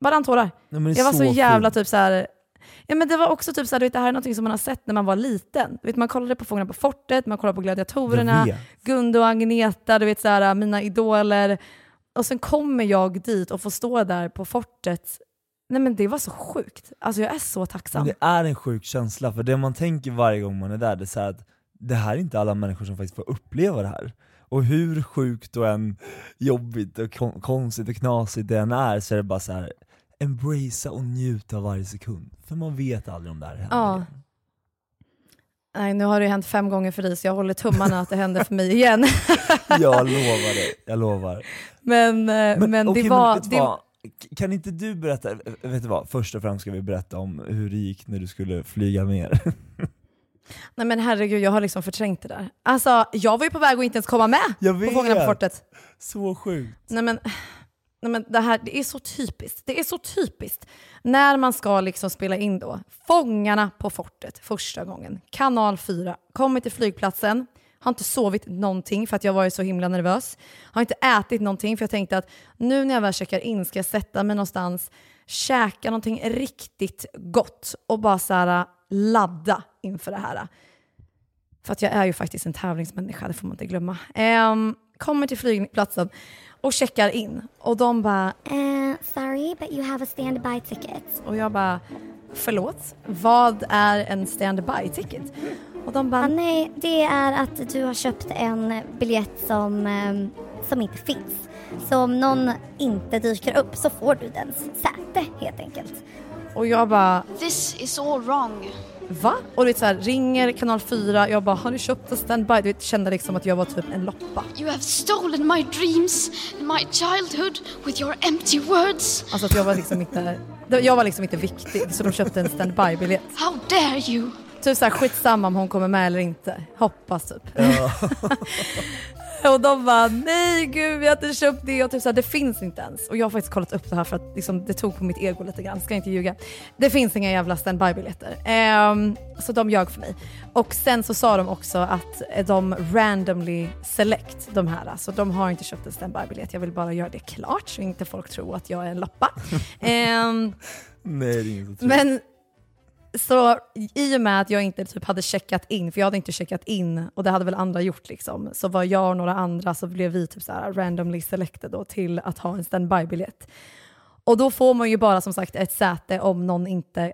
Bara rann tårar. Nej, Jag var så, jävla fint. typ så här. Ja, men det var också typ så här, du vet, det här är något som man har sett när man var liten. Du vet, man kollade på Fångarna på fortet, man kollade på Gladiatorerna. Gunde och Agneta, du vet så här, mina idoler. Och sen kommer jag dit och får stå där på fortet. Nej men det var så sjukt. Alltså jag är så tacksam. Men det är en sjuk känsla, för det man tänker varje gång man är där, det är så att det här är inte alla människor som faktiskt får uppleva det här. Och hur sjukt och än jobbigt och kon- konstigt och knasigt det än är, så är det bara så här. embracea och njuta av varje sekund. För man vet aldrig om det här händer Ja. igen. Nej, nu har det hänt fem gånger för dig så jag håller tummarna att det händer för mig igen. Jag lovar det, jag lovar. men eh, men, okej, det var... det, vad? Kan inte du berätta, vet du vad, först och främst ska vi berätta om hur det gick när du skulle flyga ner. nej men herregud, jag har liksom förträngt det där. Alltså jag var ju på väg att inte ens komma med Jag på vet! Fångarna på fortet. Så sjukt. Nej men, nej men det här det är så typiskt. Det är så typiskt. När man ska liksom spela in då, Fångarna på fortet första gången, kanal 4, kommer till flygplatsen, har inte sovit någonting för att jag varit så himla nervös. Har inte ätit någonting för jag tänkte att nu när jag väl checkar in ska jag sätta mig någonstans, käka någonting riktigt gott och bara så här ladda inför det här. För att jag är ju faktiskt en tävlingsmänniska, det får man inte glömma. Um, kommer till flygplatsen och checkar in och de bara Uh, sorry, but you have a standby ticket. och jag bara förlåt, vad är en standby ticket? Och de Ah, bara, nej, det är att du har köpt en biljett som, ehm, som inte finns. Så om någon inte dyker upp så får du dens säte helt enkelt. och jag bara, This is all wrong. va? Och du vet så här, ringer kanal 4, jag bara, har du köpt en standby? Du vet, kände liksom att jag var typ en loppa. You have stolen my dreams and my childhood with your empty words. Alltså att jag var liksom inte, jag var liksom inte viktig så de köpte en standby-biljett. How dare you? Typ såhär skitsamma om hon kommer med eller inte. Hoppas typ. och de bara nej gud vi har inte köpt det och typ såhär, det finns inte ens. Och jag har faktiskt kollat upp det här för att liksom, det tog på mitt ego lite grann, ska inte ljuga. Det finns inga jävla standby-biljetter. Ehm, så de ljög för mig. Och sen så sa de också att de randomly select de här, så de har inte köpt en standby-biljett. Jag vill bara göra det klart så inte folk tror att jag är en loppa. Ehm, Nej det är ingen som tror. men så i och med att jag inte typ hade checkat in, för jag hade inte checkat in och det hade väl andra gjort liksom, så var jag och några andra så blev vi typ så här randomly selected då till att ha en standby-biljett. Och då får man ju bara som sagt ett säte om någon inte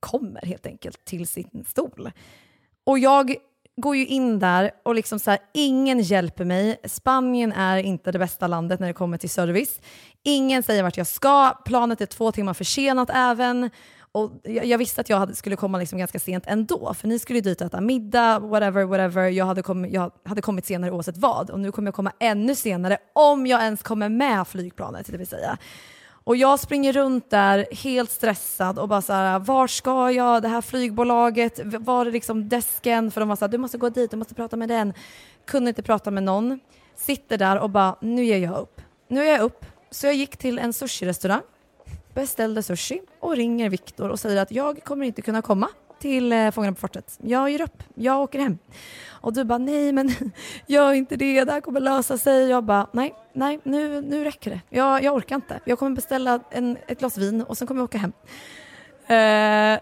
kommer helt enkelt till sin stol. Och jag går ju in där och liksom så här, ingen hjälper mig. Spanien är inte det bästa landet när det kommer till service. Ingen säger vart jag ska. Planet är två timmar försenat även. Och jag, jag visste att jag hade, skulle komma liksom ganska sent ändå, för ni skulle dit och äta middag, whatever, whatever. Jag hade, kommit, jag hade kommit senare oavsett vad. Och nu kommer jag komma ännu senare, om jag ens kommer med flygplanet, det vill säga. Och jag springer runt där helt stressad och bara så här, var ska jag? Det här flygbolaget, var är liksom desken? För de var så här, du måste gå dit, du måste prata med den. Kunde inte prata med någon. Sitter där och bara, nu ger jag upp. Nu är jag upp. Så jag gick till en sushi-restaurang, beställde sushi och ringer Viktor och säger att jag kommer inte kunna komma till eh, Fångarna på fortet. Jag ger upp, jag åker hem. Och du bara, nej men gör inte det, det här kommer lösa sig. Jag bara, nej, nej, nu, nu räcker det. Jag, jag orkar inte. Jag kommer beställa en, ett glas vin och sen kommer jag åka hem. Eh,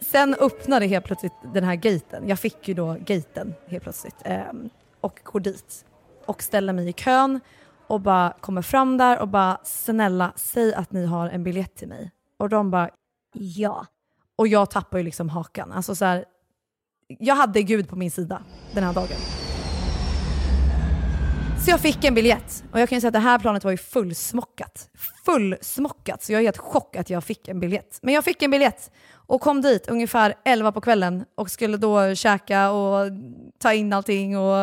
sen öppnade helt plötsligt den här gaten. Jag fick ju då gaten helt plötsligt eh, och går dit och ställer mig i kön och bara kommer fram där och bara snälla säg att ni har en biljett till mig. Och de bara ja. Och jag tappar ju liksom hakan. Alltså så här, jag hade Gud på min sida den här dagen. Så jag fick en biljett och jag kan ju säga att det här planet var ju fullsmockat. Fullsmockat, så jag är helt chockad att jag fick en biljett. Men jag fick en biljett och kom dit ungefär 11 på kvällen och skulle då käka och ta in allting. Och,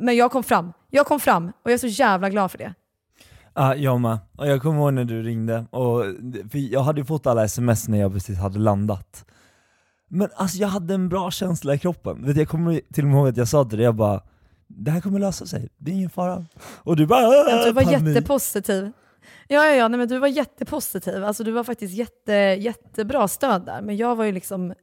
men jag kom fram. Jag kom fram och jag är så jävla glad för det. Ja, jag med. Och jag kommer ihåg när du ringde, och, för jag hade ju fått alla sms när jag precis hade landat. Men alltså jag hade en bra känsla i kroppen. Vet du, Jag kommer till och med ihåg att jag sa till dig, jag bara det här kommer lösa sig, det är ingen fara. Och du bara Ja, Du var panik. jättepositiv. Ja, ja, ja nej, men du var jättepositiv. Alltså, du var faktiskt jätte, jättebra stöd där. Men jag var ju liksom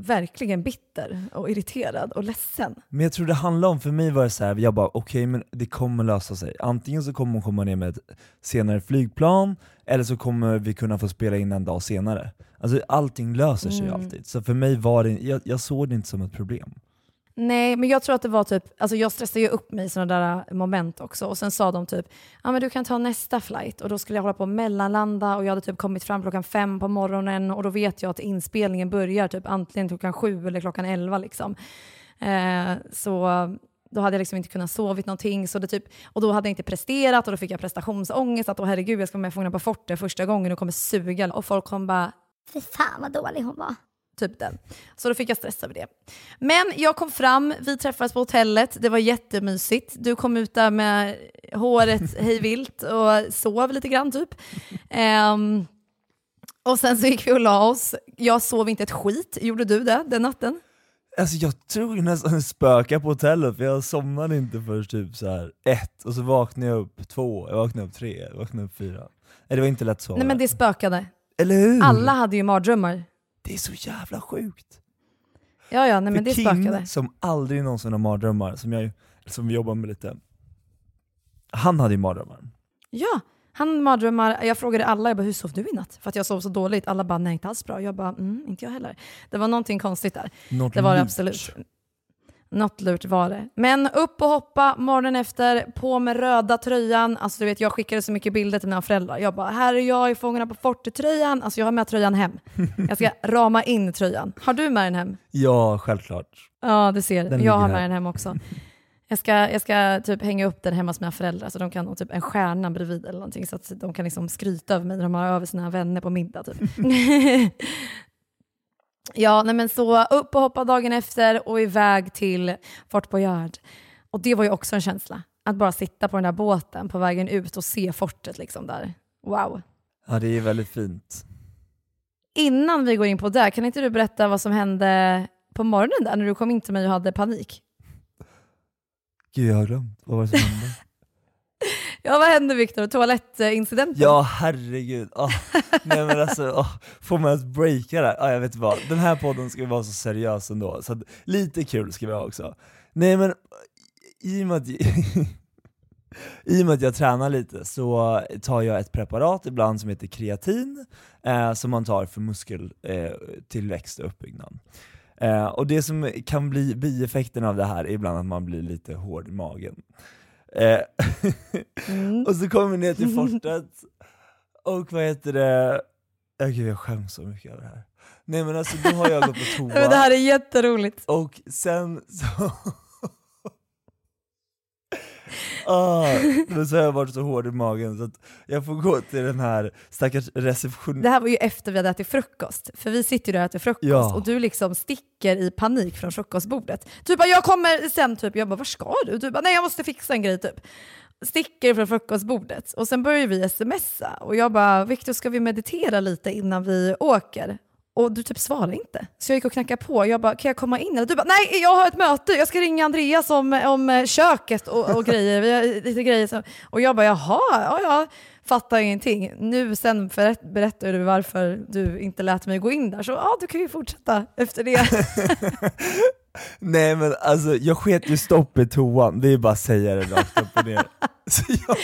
verkligen bitter och irriterad och ledsen. Men jag tror det handlar om, för mig var det så här, jag bara okej men det kommer lösa sig. Antingen så kommer hon komma ner med ett senare flygplan, eller så kommer vi kunna få spela in en dag senare. Alltså allting löser sig Mm. alltid. Så för mig var det, jag, jag såg det inte som ett problem. Nej, men jag tror att det var typ, alltså jag stressade ju upp mig i sådana där äh, moment också. Och sen sa de typ, ja men du kan ta nästa flight. Och då skulle jag hålla på och mellanlanda och jag hade typ kommit fram klockan fem på morgonen och då vet jag att inspelningen börjar typ antingen klockan sju eller klockan elva liksom. Eh, så då hade jag liksom inte kunnat sovit någonting. Så det typ, och då hade jag inte presterat och då fick jag prestationsångest. Att åh herregud, jag ska vara med i Fångarna på fortet första gången och kommer suga. Och folk kom bara, Fy fan vad dålig hon var. Typ den. Så då fick jag stress över det. Men jag kom fram, vi träffades på hotellet, det var jättemysigt. Du kom ut där med håret hejvilt och sov lite grann typ. Ehm, och sen så gick vi och la oss. Jag sov inte ett skit, gjorde du det den natten? Alltså jag tror nästan det spökar på hotellet, för jag somnade inte förrän typ så här ett, och så vaknade jag upp två, jag vaknade upp tre, jag vaknade upp fyra. Nej, det var inte lätt att sova. Nej men det spökade. Eller hur? Alla hade ju mardrömmar. Det är så jävla sjukt. Ja, ja, nej men För det Kim, spökade. som aldrig någonsin har mardrömmar, som, jag, som vi jobbar med lite, han hade ju mardrömmar. Ja, han hade mardrömmar. Jag frågade alla, jag bara, hur sov du i natt? För att jag sov så dåligt. Alla bara, nej inte alls bra. Jag bara, mm, inte jag heller. Det var någonting konstigt där. Något det var det absolut. Något lurt var det. Men upp och hoppa morgonen efter, på med röda tröjan. Alltså du vet, jag skickade så mycket bilder till mina föräldrar. Jag bara, här är jag i Fångarna på fortet-tröjan. Alltså jag har med tröjan hem. Jag ska rama in tröjan. Har du med den hem? Ja, självklart. Ja, du ser. Den jag har här. med den hem också. Jag ska, jag ska typ hänga upp den hemma hos mina föräldrar så de kan ha typ en stjärna bredvid eller någonting så att de kan liksom skryta över mig när de har över sina vänner på middag. Typ. ja, nej men så upp och hoppa dagen efter och iväg till Fort Boyard. Och det var ju också en känsla. Att bara sitta på den där båten på vägen ut och se fortet liksom där. Wow. Ja, det är väldigt fint. Innan vi går in på det, kan inte du berätta vad som hände på morgonen där när du kom in till mig och hade panik? Gud, jag har glömt. Vad var det som hände? Ja, vad hände Viktor? Toalettincidenten? Ja, herregud. Oh, nej men alltså, oh, får man ens breaka det? Oh, jag vet inte vad. Den här podden ska vara så seriös ändå, så att, lite kul ska vi ha också. Nej men, i och med att, i och med att jag tränar lite så tar jag ett preparat ibland som heter kreatin, eh, som man tar för muskeltillväxt eh, och uppbyggnad. Eh, och det som kan bli bieffekten av det här är ibland att man blir lite hård i magen. Eh, och så kommer vi ner till fortet, och vad heter det, oh, gud jag skäms så mycket över det här. Nej men alltså då har jag gått på toa, det här är jätteroligt. och sen så... Ah, men så har jag varit så hård i magen så att jag får gå till den här stackars receptionen. Det här var ju efter vi hade ätit frukost, för vi sitter ju där och äter frukost Ja. och du liksom sticker i panik från frukostbordet. Du bara “jag kommer sen” typ, jag bara “var ska du?” Du bara “nej jag måste fixa en grej” typ. Sticker från frukostbordet och sen börjar vi smsa och jag bara “Viktor ska vi meditera lite innan vi åker?” Och du typ svarade inte. Så jag gick och knackade på. Jag bara, kan jag komma in? Eller du bara, nej jag har ett möte, jag ska ringa Andreas om, om eh, köket och, och grejer. Vi har lite grejer. Och jag bara, jaha, ja, ja. Fattar ingenting. Nu sen berättar du varför du inte lät mig gå in där. Så ja, du kan ju fortsätta efter det. Nej men alltså jag sket ju stopp i toan, det är bara att säga det rakt upp och ner. Så jag,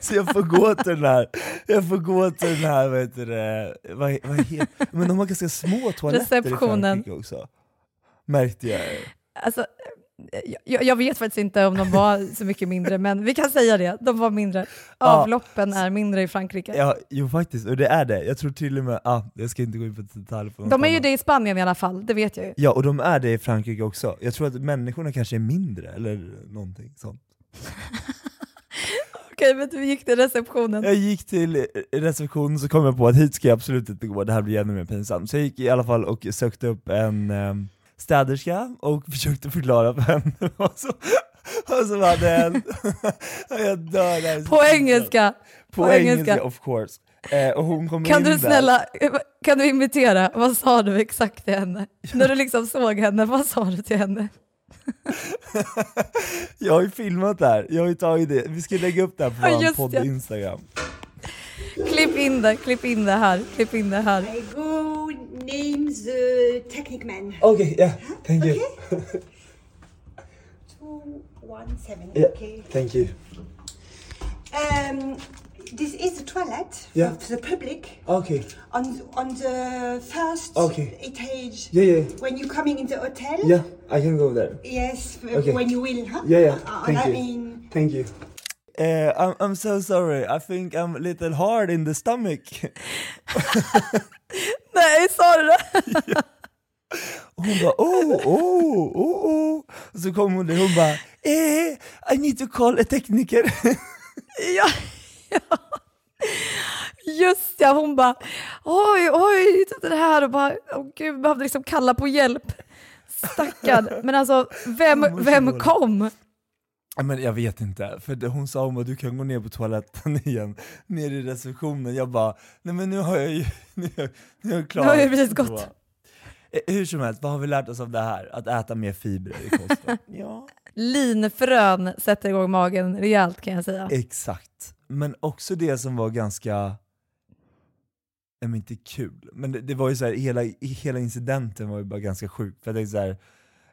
så jag får gå till den här, jag får gå till den här, vad heter det, vad, vad heter, men de har ganska små toaletter Receptionen. i Frankrike också. Märkte jag. Alltså, jag, jag vet faktiskt inte om de var så mycket mindre, men vi kan säga det. De var mindre. Ja. Avloppen är mindre i Frankrike. Ja, jo faktiskt, och det är det. Jag tror till och med, ah, jag ska inte gå in på detalj på De är ju det i Spanien i alla fall, det vet jag ju. Ja, och de är det i Frankrike också. Jag tror att människorna kanske är mindre, eller någonting sånt. Okej, men du gick till receptionen. Jag gick till receptionen så kom jag på att hit ska jag absolut inte gå, det här blir ännu mer pinsamt. Så jag gick i alla fall och sökte upp en um, städerska och försökte förklara för henne vad som, vad som hade hänt. jag dör det här är så På engelska. På, På engelska, engelska. of course. Eh, och hon kom Kan du där. snälla, kan du imitera? Vad sa du exakt till henne? När du liksom såg henne, vad sa du till henne? Jag har ju filmat det här, jag har ju tagit det. Vi ska lägga upp det här på Ja, vår podd. Instagram. Klipp in det, klipp in det här, klipp in det här. I go name the technic man. Okay, yeah, thank you. Two, one, seven. Yeah, Okay. thank you. Um, this is the toilet Yeah. for the public Okay, on on the first Okay. etage. Yeah, yeah. When you're coming in the hotel. yeah, I can go there. Yes, Okay. when you will, huh? Yeah, yeah, Uh, thank I you. mean, Thank you. Eh, I'm, I'm so sorry, I think I'm a little hard in the stomach. Nej, sa du det? Och hon bara oh, oh, oh, oh. Och så kom hon där hon bara eh, I need to call a tekniker. Ja, ja. Just ja, hon bara oj, oj, det här och bara, åh gud, behövde liksom kalla på hjälp. Stackarn. Men alltså, vem, vem kom? Men jag vet inte, för hon sa om att du kan gå ner på toaletten igen, ner i receptionen. Jag bara, nej men nu har jag ju, nu, är jag- nu är jag klar. Nu har jag precis gått. Eh, Hur som helst, vad har vi lärt oss av det här? Att äta mer fibrer i kosten. ja. Linfrön sätter igång magen rejält kan jag säga. Exakt. Men också det som var ganska, nej men inte kul, men det, det var ju så här, hela, hela incidenten var ju bara ganska sjuk. För jag tänkte så här,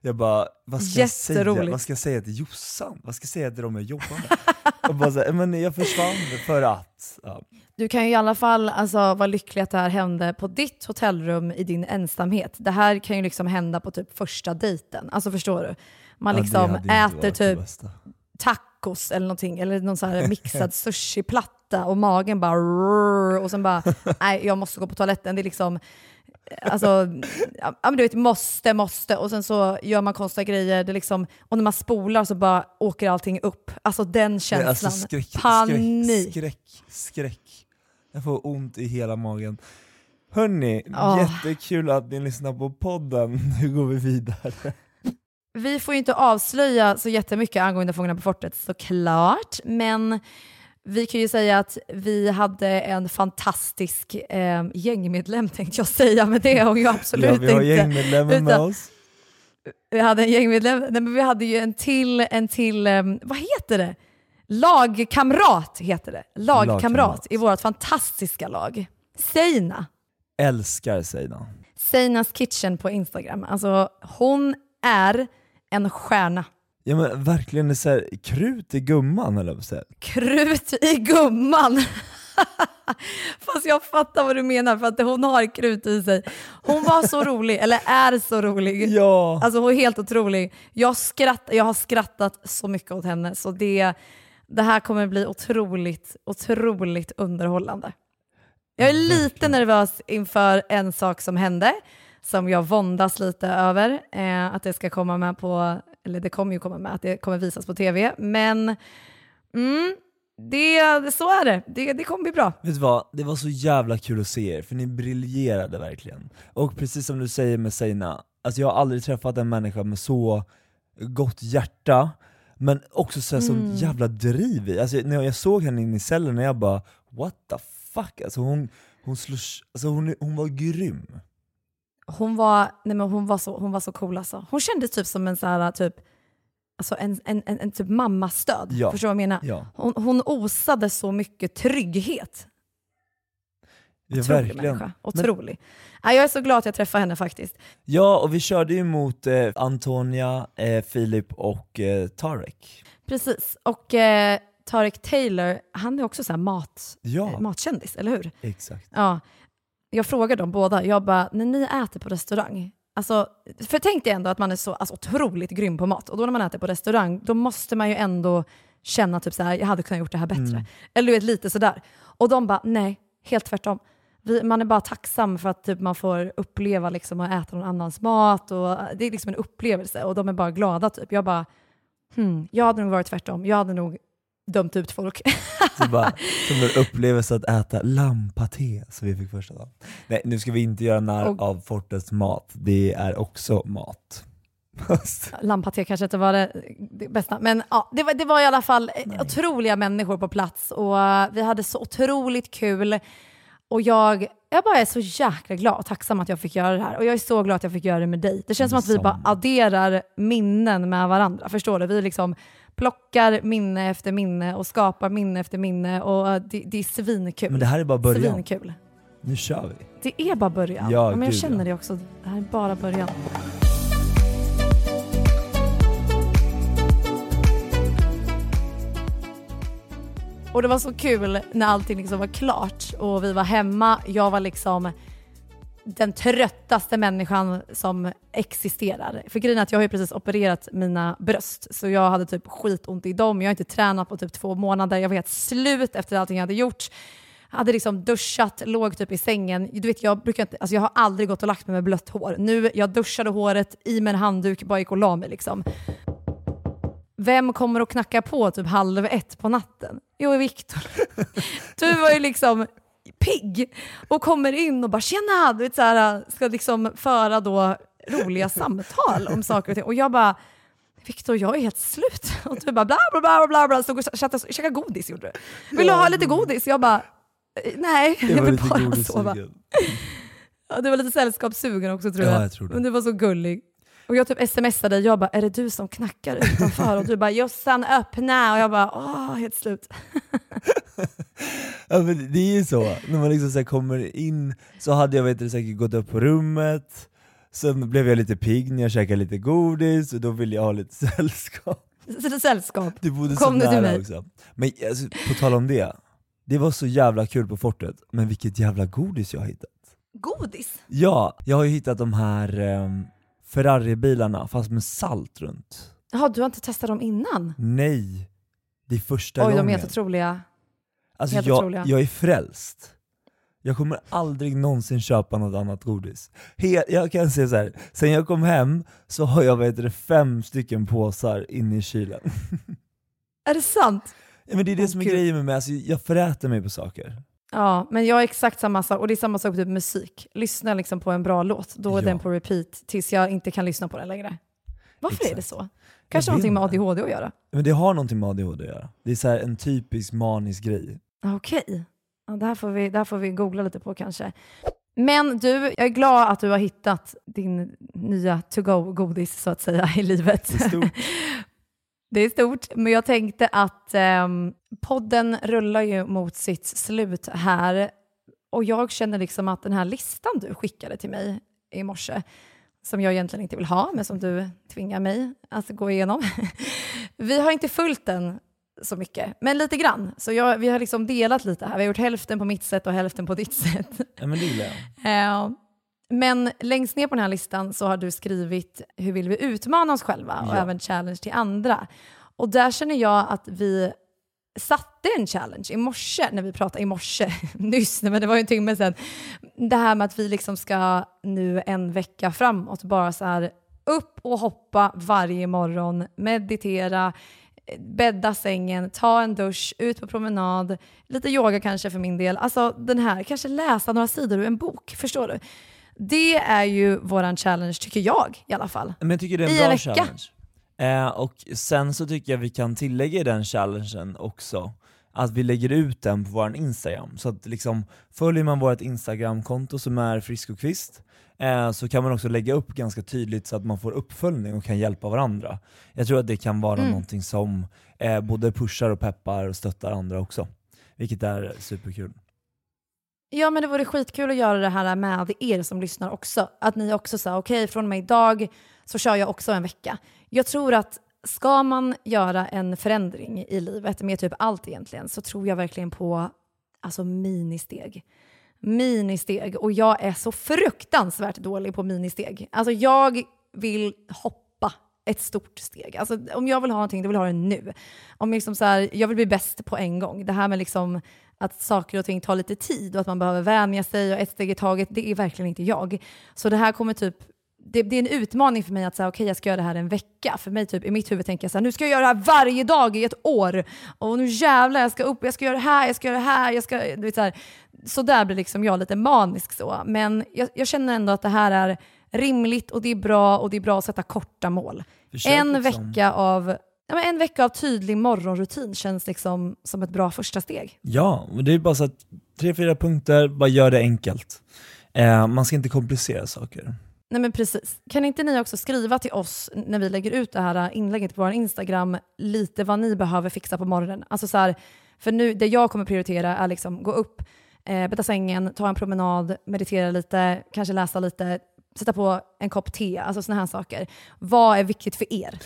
jag bara, vad ska jag säga? Vad ska jag säga till Jossan? Vad ska jag säga till dem jag jobbar med? och bara så här, men jag försvann för att, ja. Du kan ju i alla fall alltså, vara lycklig att det här hände på ditt hotellrum i din ensamhet. Det här kan ju liksom hända på typ första dejten. Alltså förstår du? man Ja, liksom äter typ tacos eller någonting, eller någon så här mixad sushiplatta och magen bara rrrr, och sen bara, nej jag måste gå på toaletten. Det är liksom, alltså, ja men du vet, måste, måste. Och sen så gör man konstiga grejer, det liksom, och när man spolar så bara åker allting upp. Alltså den Nej, känslan. alltså skräck, Panik. skräck, skräck, skräck. Jag får ont i hela magen. Hörni, Ja. jättekul att ni lyssnar på podden. Nu går vi vidare. Vi får ju inte avslöja så jättemycket angående Fångarna på fortet såklart, men vi kan ju säga att vi hade en fantastisk eh, gängmedlem tänkte jag säga, men det är hon ju absolut ja, vi har inte. gängmedlemmen med oss. Vi hade en gängmedlem, nej, men vi hade ju en till, en till eh, vad heter det? Lagkamrat heter det. Lagkamrat, Lagkamrat. i vårt fantastiska lag. Seina. Älskar Seina. Seinas kitchen på Instagram. Alltså hon är en stjärna. Ja men verkligen, det är så här, krut i gumman eller vad säga. Krut i gumman. Fast jag fattar vad du menar för att hon har krut i sig. Hon var så rolig, eller är så rolig. Ja. Alltså hon är helt otrolig. Jag, skratt, jag har skrattat så mycket åt henne så det, det här kommer bli otroligt, otroligt underhållande. Jag är lite nervös inför en sak som hände som jag våndas lite över. Eh, att det ska komma med på, eller det kommer ju komma med, att det kommer visas på tv. Men mm, det, så är det. det. Det kommer bli bra. Vet du vad, det var så jävla kul att se er, för ni briljerade verkligen. Och precis som du säger med Seina, alltså jag har aldrig träffat en människa med så gott hjärta, men också så här, Mm. sånt jävla driv i. Alltså, när jag såg henne inne i cellen, och jag bara what the fuck, alltså hon, hon, slår, alltså, hon, hon var grym. Hon var, nej men hon var, så, hon var så cool alltså. Hon kändes typ som en, så här, typ, alltså en, en, en, en typ mammastöd. Ja. Förstår du vad jag menar? Ja. Hon, hon osade så mycket trygghet. Ja, Otrolig verkligen. människa. Otrolig. Nej, jag är så glad att jag träffade henne faktiskt. Ja, och vi körde ju mot eh, Antonia, eh, Filip och eh, Tarek. Precis. Och eh, Tarek Taylor, han är också så här mat, Ja. eh, matkändis, eller hur? Exakt. Ja. Jag frågade dem båda, jag bara, när ni äter på restaurang, alltså, för tänk dig ändå att man är så alltså, otroligt grym på mat, och då när man äter på restaurang, då måste man ju ändå känna typ så här, jag hade kunnat gjort det här bättre. Mm. Eller du vet, lite sådär. Och de bara, nej, helt tvärtom. Vi, man är bara tacksam för att typ, man får uppleva liksom, att äta någon annans mat, och det är liksom en upplevelse, och de är bara glada. Typ. Jag bara, hmm, jag hade nog varit tvärtom. Jag hade nog dömt ut folk. Så bara, som en upplevelse att äta lampaté som vi fick första dagen. Nej, nu ska vi inte göra narr Och- av Fortets mat, det är också mat. Lampaté kanske inte var det, det bästa, men ja, det, var, det var i alla fall eh, otroliga människor på plats och eh, vi hade så otroligt kul. Och jag, jag bara är så jäkla glad och tacksam att jag fick göra det här. Och jag är så glad att jag fick göra det med dig. Det känns som att vi bara adderar minnen med varandra. Förstår du? Vi liksom plockar minne efter minne och skapar minne efter minne och eh, det, det är svinkul. Men det här är bara början. Svinkul. Nu kör vi. Det är bara början. Ja, men jag gud, känner ja. det också. Det här är bara början. Och det var så kul när allting liksom var klart och vi var hemma. Jag var liksom den tröttaste människan som existerar. För grejen är att jag har ju precis opererat mina bröst, så jag hade typ skitont i dem. Jag har inte tränat på typ två månader. Jag var helt slut efter allting jag hade gjort. Hade liksom duschat, låg typ i sängen. Du vet, jag, brukar inte, alltså jag har aldrig gått och lagt mig med blött hår. Nu, jag duschade håret i med en handduk, bara gick och la mig liksom. Vem kommer och knackar på typ halv ett på natten? Jo, Viktor. Du var ju liksom pigg och kommer in och bara “tjena”, du vet, så här, ska liksom föra då roliga samtal om saker och ting. Och jag bara Viktor, jag är helt slut. Och du bara bla bla bla bla bla, stod och käkade, godis gjorde du. Vill du ha lite godis? Jag bara "Eh, nej, jag vill bara sova. Ja, du var lite sällskapssugen också tror Ja, jag. jag tror det. Men du var så gullig. Och jag typ smsade dig, jag bara är det du som knackar utanför? Och du bara Jossan öppna! Och jag bara åh, helt slut. Ja, men det är ju så, när man liksom så kommer in så hade jag vet du, säkert gått upp på rummet, sen blev jag lite pigg när jag käkade lite godis och då ville jag ha lite sällskap. Det sällskap. Du bodde Kom så till nära mig? också. Men alltså, på tal om det, det var så jävla kul på fortet, men vilket jävla godis jag har hittat. Godis? Ja, jag har ju hittat de här um, Ferrari-bilarna fast med salt runt. Jaha, du har inte testat dem innan? Nej, det är första Oj, gången. de är helt otroliga. Alltså helt jag, otroliga. jag är frälst. Jag kommer aldrig någonsin köpa något annat godis. He jag kan säga så här. sen jag kom hem så har jag det, fem stycken påsar inne i kylen. Är det sant? Ja, men det är det som är Gud. grejen med mig, alltså, jag föräter mig på saker. Ja, men jag är exakt samma sak. Och det är samma sak med typ musik. Lyssna liksom på en bra låt, då är Ja. den på repeat tills jag inte kan lyssna på den längre. Varför är det så? Kanske någonting med. ADHD att göra? Men det har någonting med ADHD att göra. Det är så en typisk manisk grej. Okej, ja, det, här får vi, det här får vi googla lite på kanske. Men du, jag är glad att du har hittat din nya to-go-godis så att säga i livet. Det är stort. Men jag tänkte att ehm, podden rullar ju mot sitt slut här och jag känner liksom att den här listan du skickade till mig i morse, som jag egentligen inte vill ha, men som du tvingar mig att gå igenom. Vi har inte följt den så mycket, men lite grann. Så jag, vi har liksom delat lite här. Vi har gjort hälften på mitt sätt och hälften på ditt sätt. Ja men det gillar jag. Men längst ner på den här listan så har du skrivit hur vill vi utmana oss själva och Ja. även challenge till andra. Och där känner jag att vi satte en challenge i morse, när vi pratade i morse, nyss, men det var ju en timme sedan. Det här med att vi liksom ska nu en vecka framåt bara så här upp och hoppa varje morgon, meditera, bädda sängen, ta en dusch, ut på promenad, lite yoga kanske för min del. Alltså den här, kanske läsa några sidor ur en bok, förstår du? Det är ju våran challenge, tycker jag i alla fall. Men jag tycker det är en I bra en vecka. challenge. Eh, och sen så tycker jag vi kan tillägga i den challengen också att vi lägger ut den på vår Instagram. Så att liksom, följer man vårt Instagramkonto som är Frisk och Kvist, eh, så kan man också lägga upp ganska tydligt så att man får uppföljning och kan hjälpa varandra. Jag tror att det kan vara Mm. någonting som eh, både pushar och peppar och stöttar andra också. Vilket är superkul. Ja, men det vore skitkul att göra det här med er som lyssnar också. Att ni också sa, okej, från och med idag så kör jag också en vecka. Jag tror att ska man göra en förändring i livet med typ allt egentligen så tror jag verkligen på alltså ministeg. Ministeg. Och jag är så fruktansvärt dålig på ministeg. Alltså jag vill hoppa ett stort steg. Alltså, om jag vill ha någonting, då vill jag ha det nu. Om liksom så här, jag vill bli bäst på en gång. Det här med liksom att saker och ting tar lite tid och att man behöver vänja sig och ett steg i taget, det är verkligen inte jag. Så det här kommer typ det, det är en utmaning för mig att säga okej jag ska göra det här en vecka. För mig typ, i mitt huvud tänker jag så här, nu ska jag göra det här varje dag i ett år. Och nu jävlar jag ska upp, jag ska göra det här, jag ska göra det här. Jag ska, du vet, så, här. så där blir liksom jag lite manisk så. Men jag, jag känner ändå att det här är rimligt och det är bra och det är bra att sätta korta mål. En liksom. vecka av Ja, men en vecka av tydlig morgonrutin känns liksom som ett bra första steg. Ja, och det är bara så att tre, fyra punkter, bara gör det enkelt. Eh, man ska inte komplicera saker. Nej men precis. Kan inte ni också skriva till oss när vi lägger ut det här inlägget på vår Instagram lite vad ni behöver fixa på morgonen? Alltså så här, för nu, det jag kommer prioritera är liksom gå upp, eh, bädda sängen, ta en promenad, meditera lite, kanske läsa lite, sätta på en kopp te, alltså sådana här saker. Vad är viktigt för er?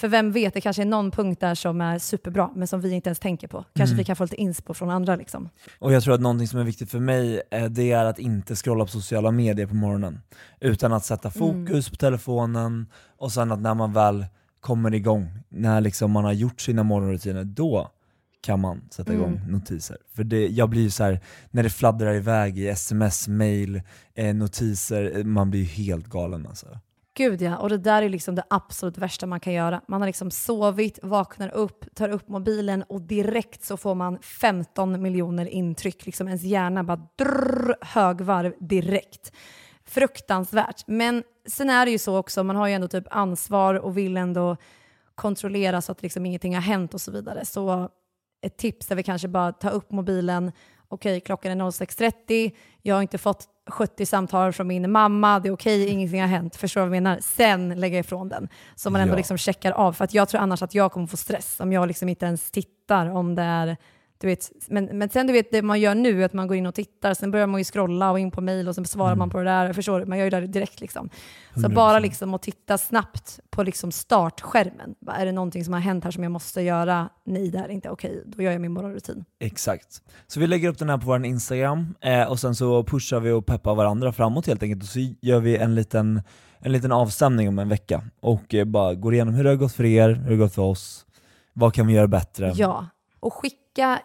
För vem vet, det kanske är någon punkt där som är superbra men som vi inte ens tänker på. Kanske Mm. vi kan få lite inspo från andra liksom. Och jag tror att någonting som är viktigt för mig, eh, det är att inte scrolla på sociala medier på morgonen. Utan att sätta fokus på telefonen och sen att när man väl kommer igång, när liksom man har gjort sina morgonrutiner, då kan man sätta igång Mm. notiser. För det, jag blir ju så här, när det fladdrar iväg i sms, mail, eh, notiser, eh, man blir ju helt galen alltså. Gud ja, och det där är liksom det absolut värsta man kan göra. Man har liksom sovit, vaknar upp, tar upp mobilen och direkt så får man 15 miljoner intryck. Liksom ens hjärna bara drrr, högvarv direkt. Fruktansvärt. Men sen är det ju så också, man har ju ändå typ ansvar och vill ändå kontrollera så att liksom ingenting har hänt och så vidare. Så ett tips är väl kanske bara ta upp mobilen. Okej, klockan är 06.30. Jag har inte fått 70 samtal från min mamma. Det är okej, ingenting har hänt. Förstår du vad jag menar? Sen lägga ifrån den. Så man ändå Ja. liksom checkar av. För att jag tror annars att jag kommer få stress om jag liksom inte ens tittar om det är Du vet, men, men sen du vet, det man gör nu att man går in och tittar, sen börjar man ju scrolla och in på mail och sen svarar Mm. man på det där. Förstår du? Man gör ju det direkt. Liksom. Så 100%. bara liksom att titta snabbt på liksom startskärmen. Är det någonting som har hänt här som jag måste göra? Nej, det här är inte okej. Då gör jag min morgonrutin. Exakt. Så vi lägger upp den här på vår Instagram eh, och sen så pushar vi och peppar varandra framåt helt enkelt och så gör vi en liten, en liten avstämning om en vecka och eh, bara går igenom hur det har gått för er, hur det har gått för oss, vad kan vi göra bättre? Ja, och skicka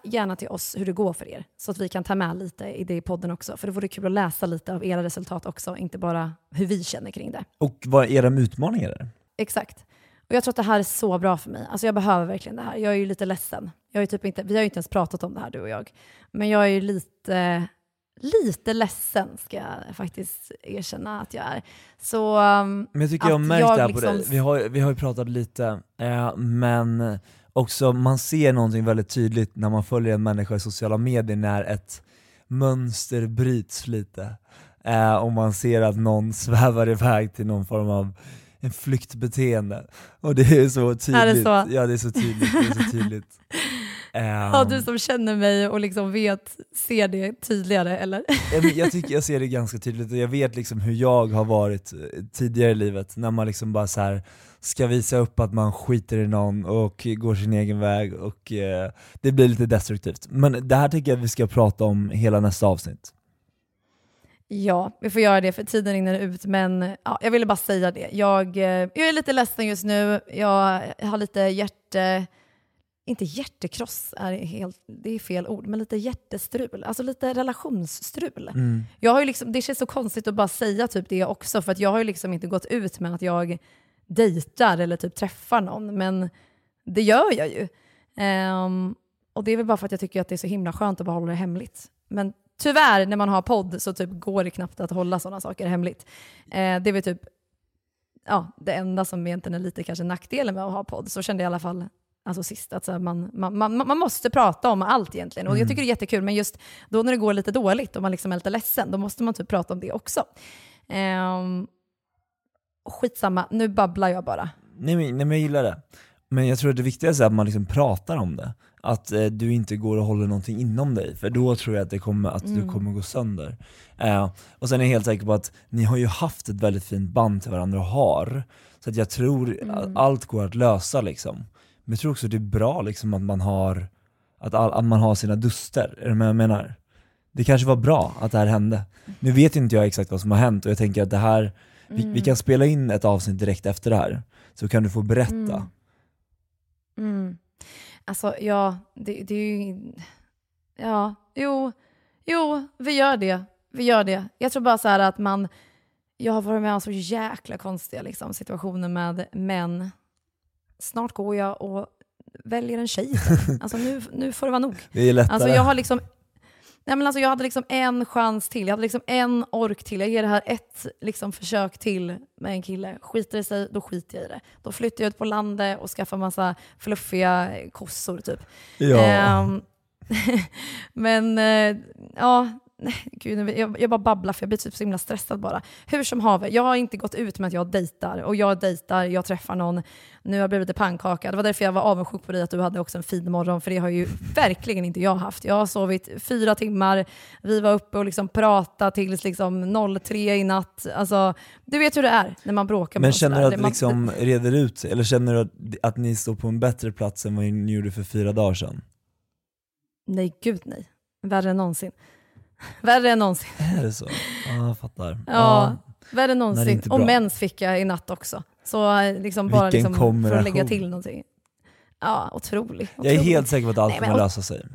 gärna till oss hur det går för er så att vi kan ta med lite i det i podden också. För det vore kul att läsa lite av era resultat också, inte bara hur vi känner kring det. Och vad era utmaningar är? Exakt. Och jag tror att det här är så bra för mig. Alltså jag behöver verkligen det här. Jag är ju lite ledsen. Jag är typ inte, vi har ju inte ens pratat om det här du och jag. Men jag är ju lite, lite ledsen ska jag faktiskt erkänna att jag är. Så um, Men jag tycker jag har märkt det här på liksom- dig, vi har, vi har ju pratat lite, eh, men också man ser någonting väldigt tydligt när man följer en människa i sociala medier när ett mönster bryts lite. Eh, och man ser att någon svävar iväg till någon form av en flyktbeteende. Och det är så tydligt. Är det så? Ja det är så tydligt. Det är så tydligt. Ja, Ehm, du som känner mig och liksom vet, ser det tydligare eller? Ja, jag tycker jag ser det ganska tydligt och jag vet liksom hur jag har varit eh, tidigare i livet när man liksom bara så här ska visa upp att man skiter i någon och går sin egen väg och eh, det blir lite destruktivt. Men det här tycker jag vi ska prata om hela nästa avsnitt. Ja, vi får göra det för tiden rinner ut. Men ja, jag ville bara säga det. Jag, eh, jag är lite ledsen just nu. Jag har lite hjärte... Inte hjärtekross, är helt, det är fel ord, men lite hjärtestrul. Alltså lite relationsstrul. Mm. Jag har ju liksom, det känns så konstigt att bara säga typ det också, för att jag har ju liksom inte gått ut med att jag dejtar eller typ träffar någon, men det gör jag ju. Ehm, och det är väl bara för att jag tycker att det är så himla skönt att bara hålla det hemligt. Men tyvärr, när man har podd så typ går det knappt att hålla sådana saker hemligt. Eh, det är väl typ ja, det enda som egentligen är lite kanske nackdelen med att ha podd. Så kände jag i alla fall alltså sist, att så man, man, man, man måste prata om allt egentligen. Och jag Mm. tycker det är jättekul, men just då när det går lite dåligt och man liksom är lite ledsen, då måste man typ prata om det också. Um, skitsamma, nu babblar jag bara. Nej men, nej men jag gillar det. Men jag tror att det viktigaste är att man liksom pratar om det. Att eh, du inte går och håller någonting inom dig, för då tror jag att, det kommer, att du Mm. kommer gå sönder. Eh, och sen är jag helt säker på att ni har ju haft ett väldigt fint band till varandra och har. Så att jag tror Mm. att allt går att lösa liksom. Men jag tror också det är bra liksom att man har, att, all, att man har sina duster, är det vad jag menar? Det kanske var bra att det här hände. Nu vet inte jag exakt vad som har hänt och jag tänker att det här, vi, vi Mm. kan spela in ett avsnitt direkt efter det här, så kan du få berätta. Mm. Mm. Alltså, ja, det, det är ju... Ja, jo, jo, vi gör det. Vi gör det. Jag tror bara så här att man... Jag har varit med om så jäkla konstiga liksom, situationer med män. Snart går jag och väljer en tjej. Alltså nu, nu får det vara nog. Det är lättare. Alltså jag har liksom... Nej, men alltså jag hade liksom en chans till, jag hade liksom en ork till. Jag ger det här ett liksom försök till med en kille. Skiter det sig, då skiter jag i det. Då flyttar jag ut på landet och skaffar massa fluffiga kossor typ. Ja. Ehm, men eh, ja, nej, gud, jag, jag bara babblar för jag blir typ så himla stressad bara. Hur som haver, jag har inte gått ut med att jag dejtar och jag dejtar, jag träffar någon, nu har jag blivit lite pannkaka. Det var därför jag var avundsjuk på dig att du hade också en fin morgon, för det har ju verkligen inte jag haft. Jag har sovit fyra timmar, vi var uppe och liksom pratade tills liksom 03 i natt. Alltså, du vet hur det är när man bråkar med Men känner du att Det- man- liksom reder ut sig, eller känner du att, att ni står på en bättre plats än vad ni gjorde för fyra dagar sedan? Nej, gud nej. Värre än någonsin. Värre än någonsin. Är det så? Ja, jag fattar. Ja, värre än någonsin. Och mens fick jag i natt också. Så liksom bara Vilken liksom för att lägga till någonting. Ja, otrolig. Jag är helt säker på att allt Nej, men kommer lösa sig.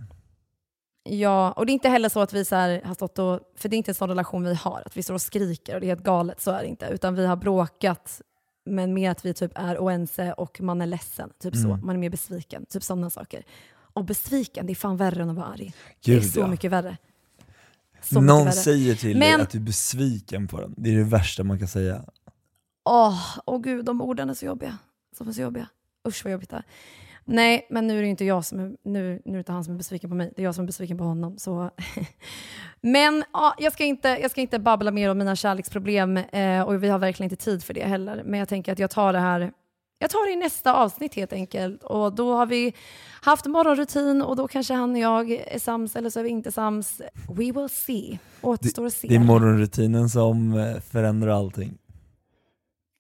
Ja, och det är inte heller så att vi så här har stått och, för det är inte en sån relation vi har, att vi står och skriker och det är helt galet, så är det inte. Utan vi har bråkat, men mer att vi typ är oense och man är ledsen, typ så. Mm. Man är mer besviken, typ sådana saker. Och besviken, det är fan värre än att vara arg. det är Gud, så ja. mycket värre. Så Någon säger till Men- dig att du är besviken på den, det är det värsta man kan säga. Åh, åh gud, de orden är så jobbiga. De är så jobbiga. Usch vad jobbigt det är. Nej, men nu är det inte jag som är, nu, nu är inte han som är besviken på mig, det är jag som är besviken på honom. Så. men ja, jag, ska inte, jag ska inte babbla mer om mina kärleksproblem eh, och vi har verkligen inte tid för det heller. Men jag tänker att jag tar det här jag tar det i nästa avsnitt helt enkelt. Och då har vi haft morgonrutin och då kanske han och jag är sams eller så är vi inte sams. We will see. Återstår att se. Det är morgonrutinen som eh, förändrar allting.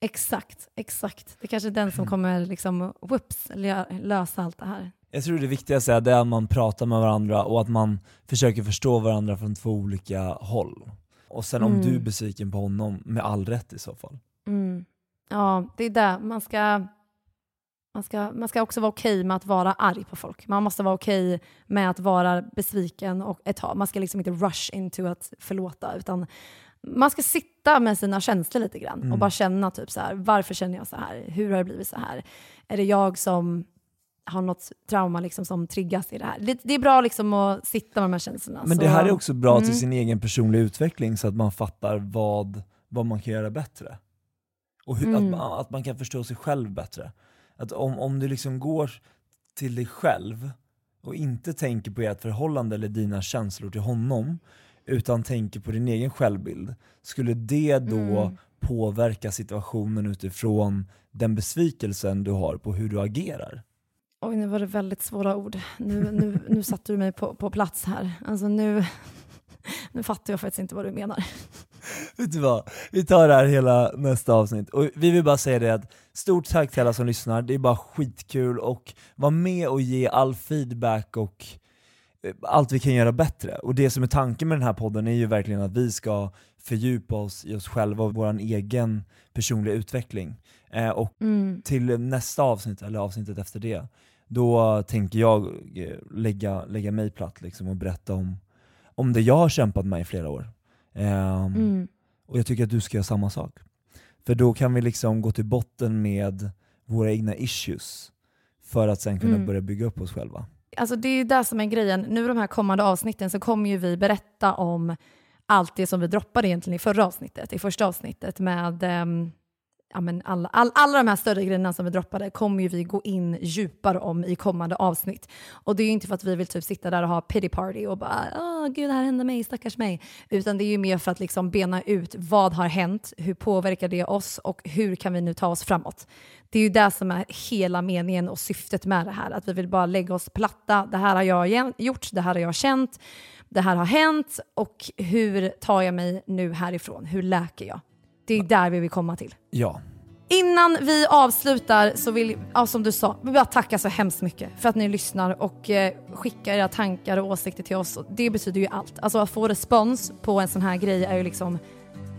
Exakt, exakt. Det är kanske är den som kommer liksom, whoops, lö- lösa allt det här. Jag tror det viktigaste är det att man pratar med varandra och att man försöker förstå varandra från två olika håll. Och sen om Mm. du är besviken på honom, med all rätt i så fall. Mm. Ja, det är det. Man ska, man ska, man ska också vara okej med att vara arg på folk. Man måste vara okej med att vara besviken och ett tag. Man ska liksom inte rush into att förlåta, utan man ska sitta med sina känslor lite grann Mm. och bara känna typ så här, varför känner jag så här? Hur har det blivit så här? Är det jag som har något trauma liksom som triggas i det här? Det, det är bra liksom att sitta med de här känslorna. Men så- det här är också bra Mm. till sin egen personliga utveckling så att man fattar vad, vad man kan göra bättre. Och hur, Mm. att, man, att man kan förstå sig själv bättre. Att om, om du liksom går till dig själv och inte tänker på ert förhållande eller dina känslor till honom, utan tänker på din egen självbild, skulle det då Mm. påverka situationen utifrån den besvikelsen du har på hur du agerar? Oj, nu var det väldigt svåra ord. Nu, nu, nu satte du mig på, på plats här. Alltså nu, nu fattar jag faktiskt inte vad du menar. Vet du vad? Vi tar det här hela nästa avsnitt. Och vi vill bara säga det att stort tack till alla som lyssnar, det är bara skitkul och var med och ge all feedback och eh, allt vi kan göra bättre. Och det som är tanken med den här podden är ju verkligen att vi ska fördjupa oss i oss själva och vår egen personliga utveckling. Eh, och Mm. till nästa avsnitt, eller avsnittet efter det, då tänker jag eh, lägga, lägga mig platt liksom och berätta om, om det jag har kämpat med i flera år. Ehm, Mm. och jag tycker att du ska göra samma sak. För då kan vi liksom gå till botten med våra egna issues för att sen kunna Mm. börja bygga upp oss själva. Alltså det är det som är grejen. Nu de här kommande avsnitten så kommer ju vi berätta om allt det som vi droppade egentligen i förra avsnittet, i första avsnittet med ehm, ja, men alla, all, alla de här större grejerna som vi droppade kommer ju vi gå in djupare om i kommande avsnitt. Och det är ju inte för att vi vill typ sitta där och ha pity party och bara åh gud det här hände mig, stackars mig. Utan det är ju mer för att liksom bena ut vad har hänt, hur påverkar det oss och hur kan vi nu ta oss framåt. Det är ju det som är hela meningen och syftet med det här, att vi vill bara lägga oss platta. Det här har jag gjort, det här har jag känt, det här har hänt och hur tar jag mig nu härifrån? Hur läker jag? Det är där vi vill komma till. Ja. Innan vi avslutar så vill, ja, som du sa, vi bara tacka så hemskt mycket för att ni lyssnar och eh, skickar era tankar och åsikter till oss. Det betyder ju allt. Alltså att få respons på en sån här grej är ju liksom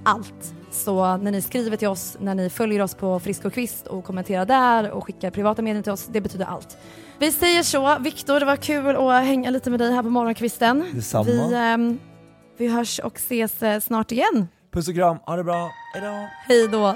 allt. Så när ni skriver till oss, när ni följer oss på Frisk och Kvist och kommenterar där och skickar privata meddelanden till oss, det betyder allt. Vi säger så. Viktor, det var kul att hänga lite med dig här på morgonkvisten. Detsamma. Vi, ehm, vi hörs och ses eh, snart igen. Puss och kram, ha det bra, hejdå! Hej då!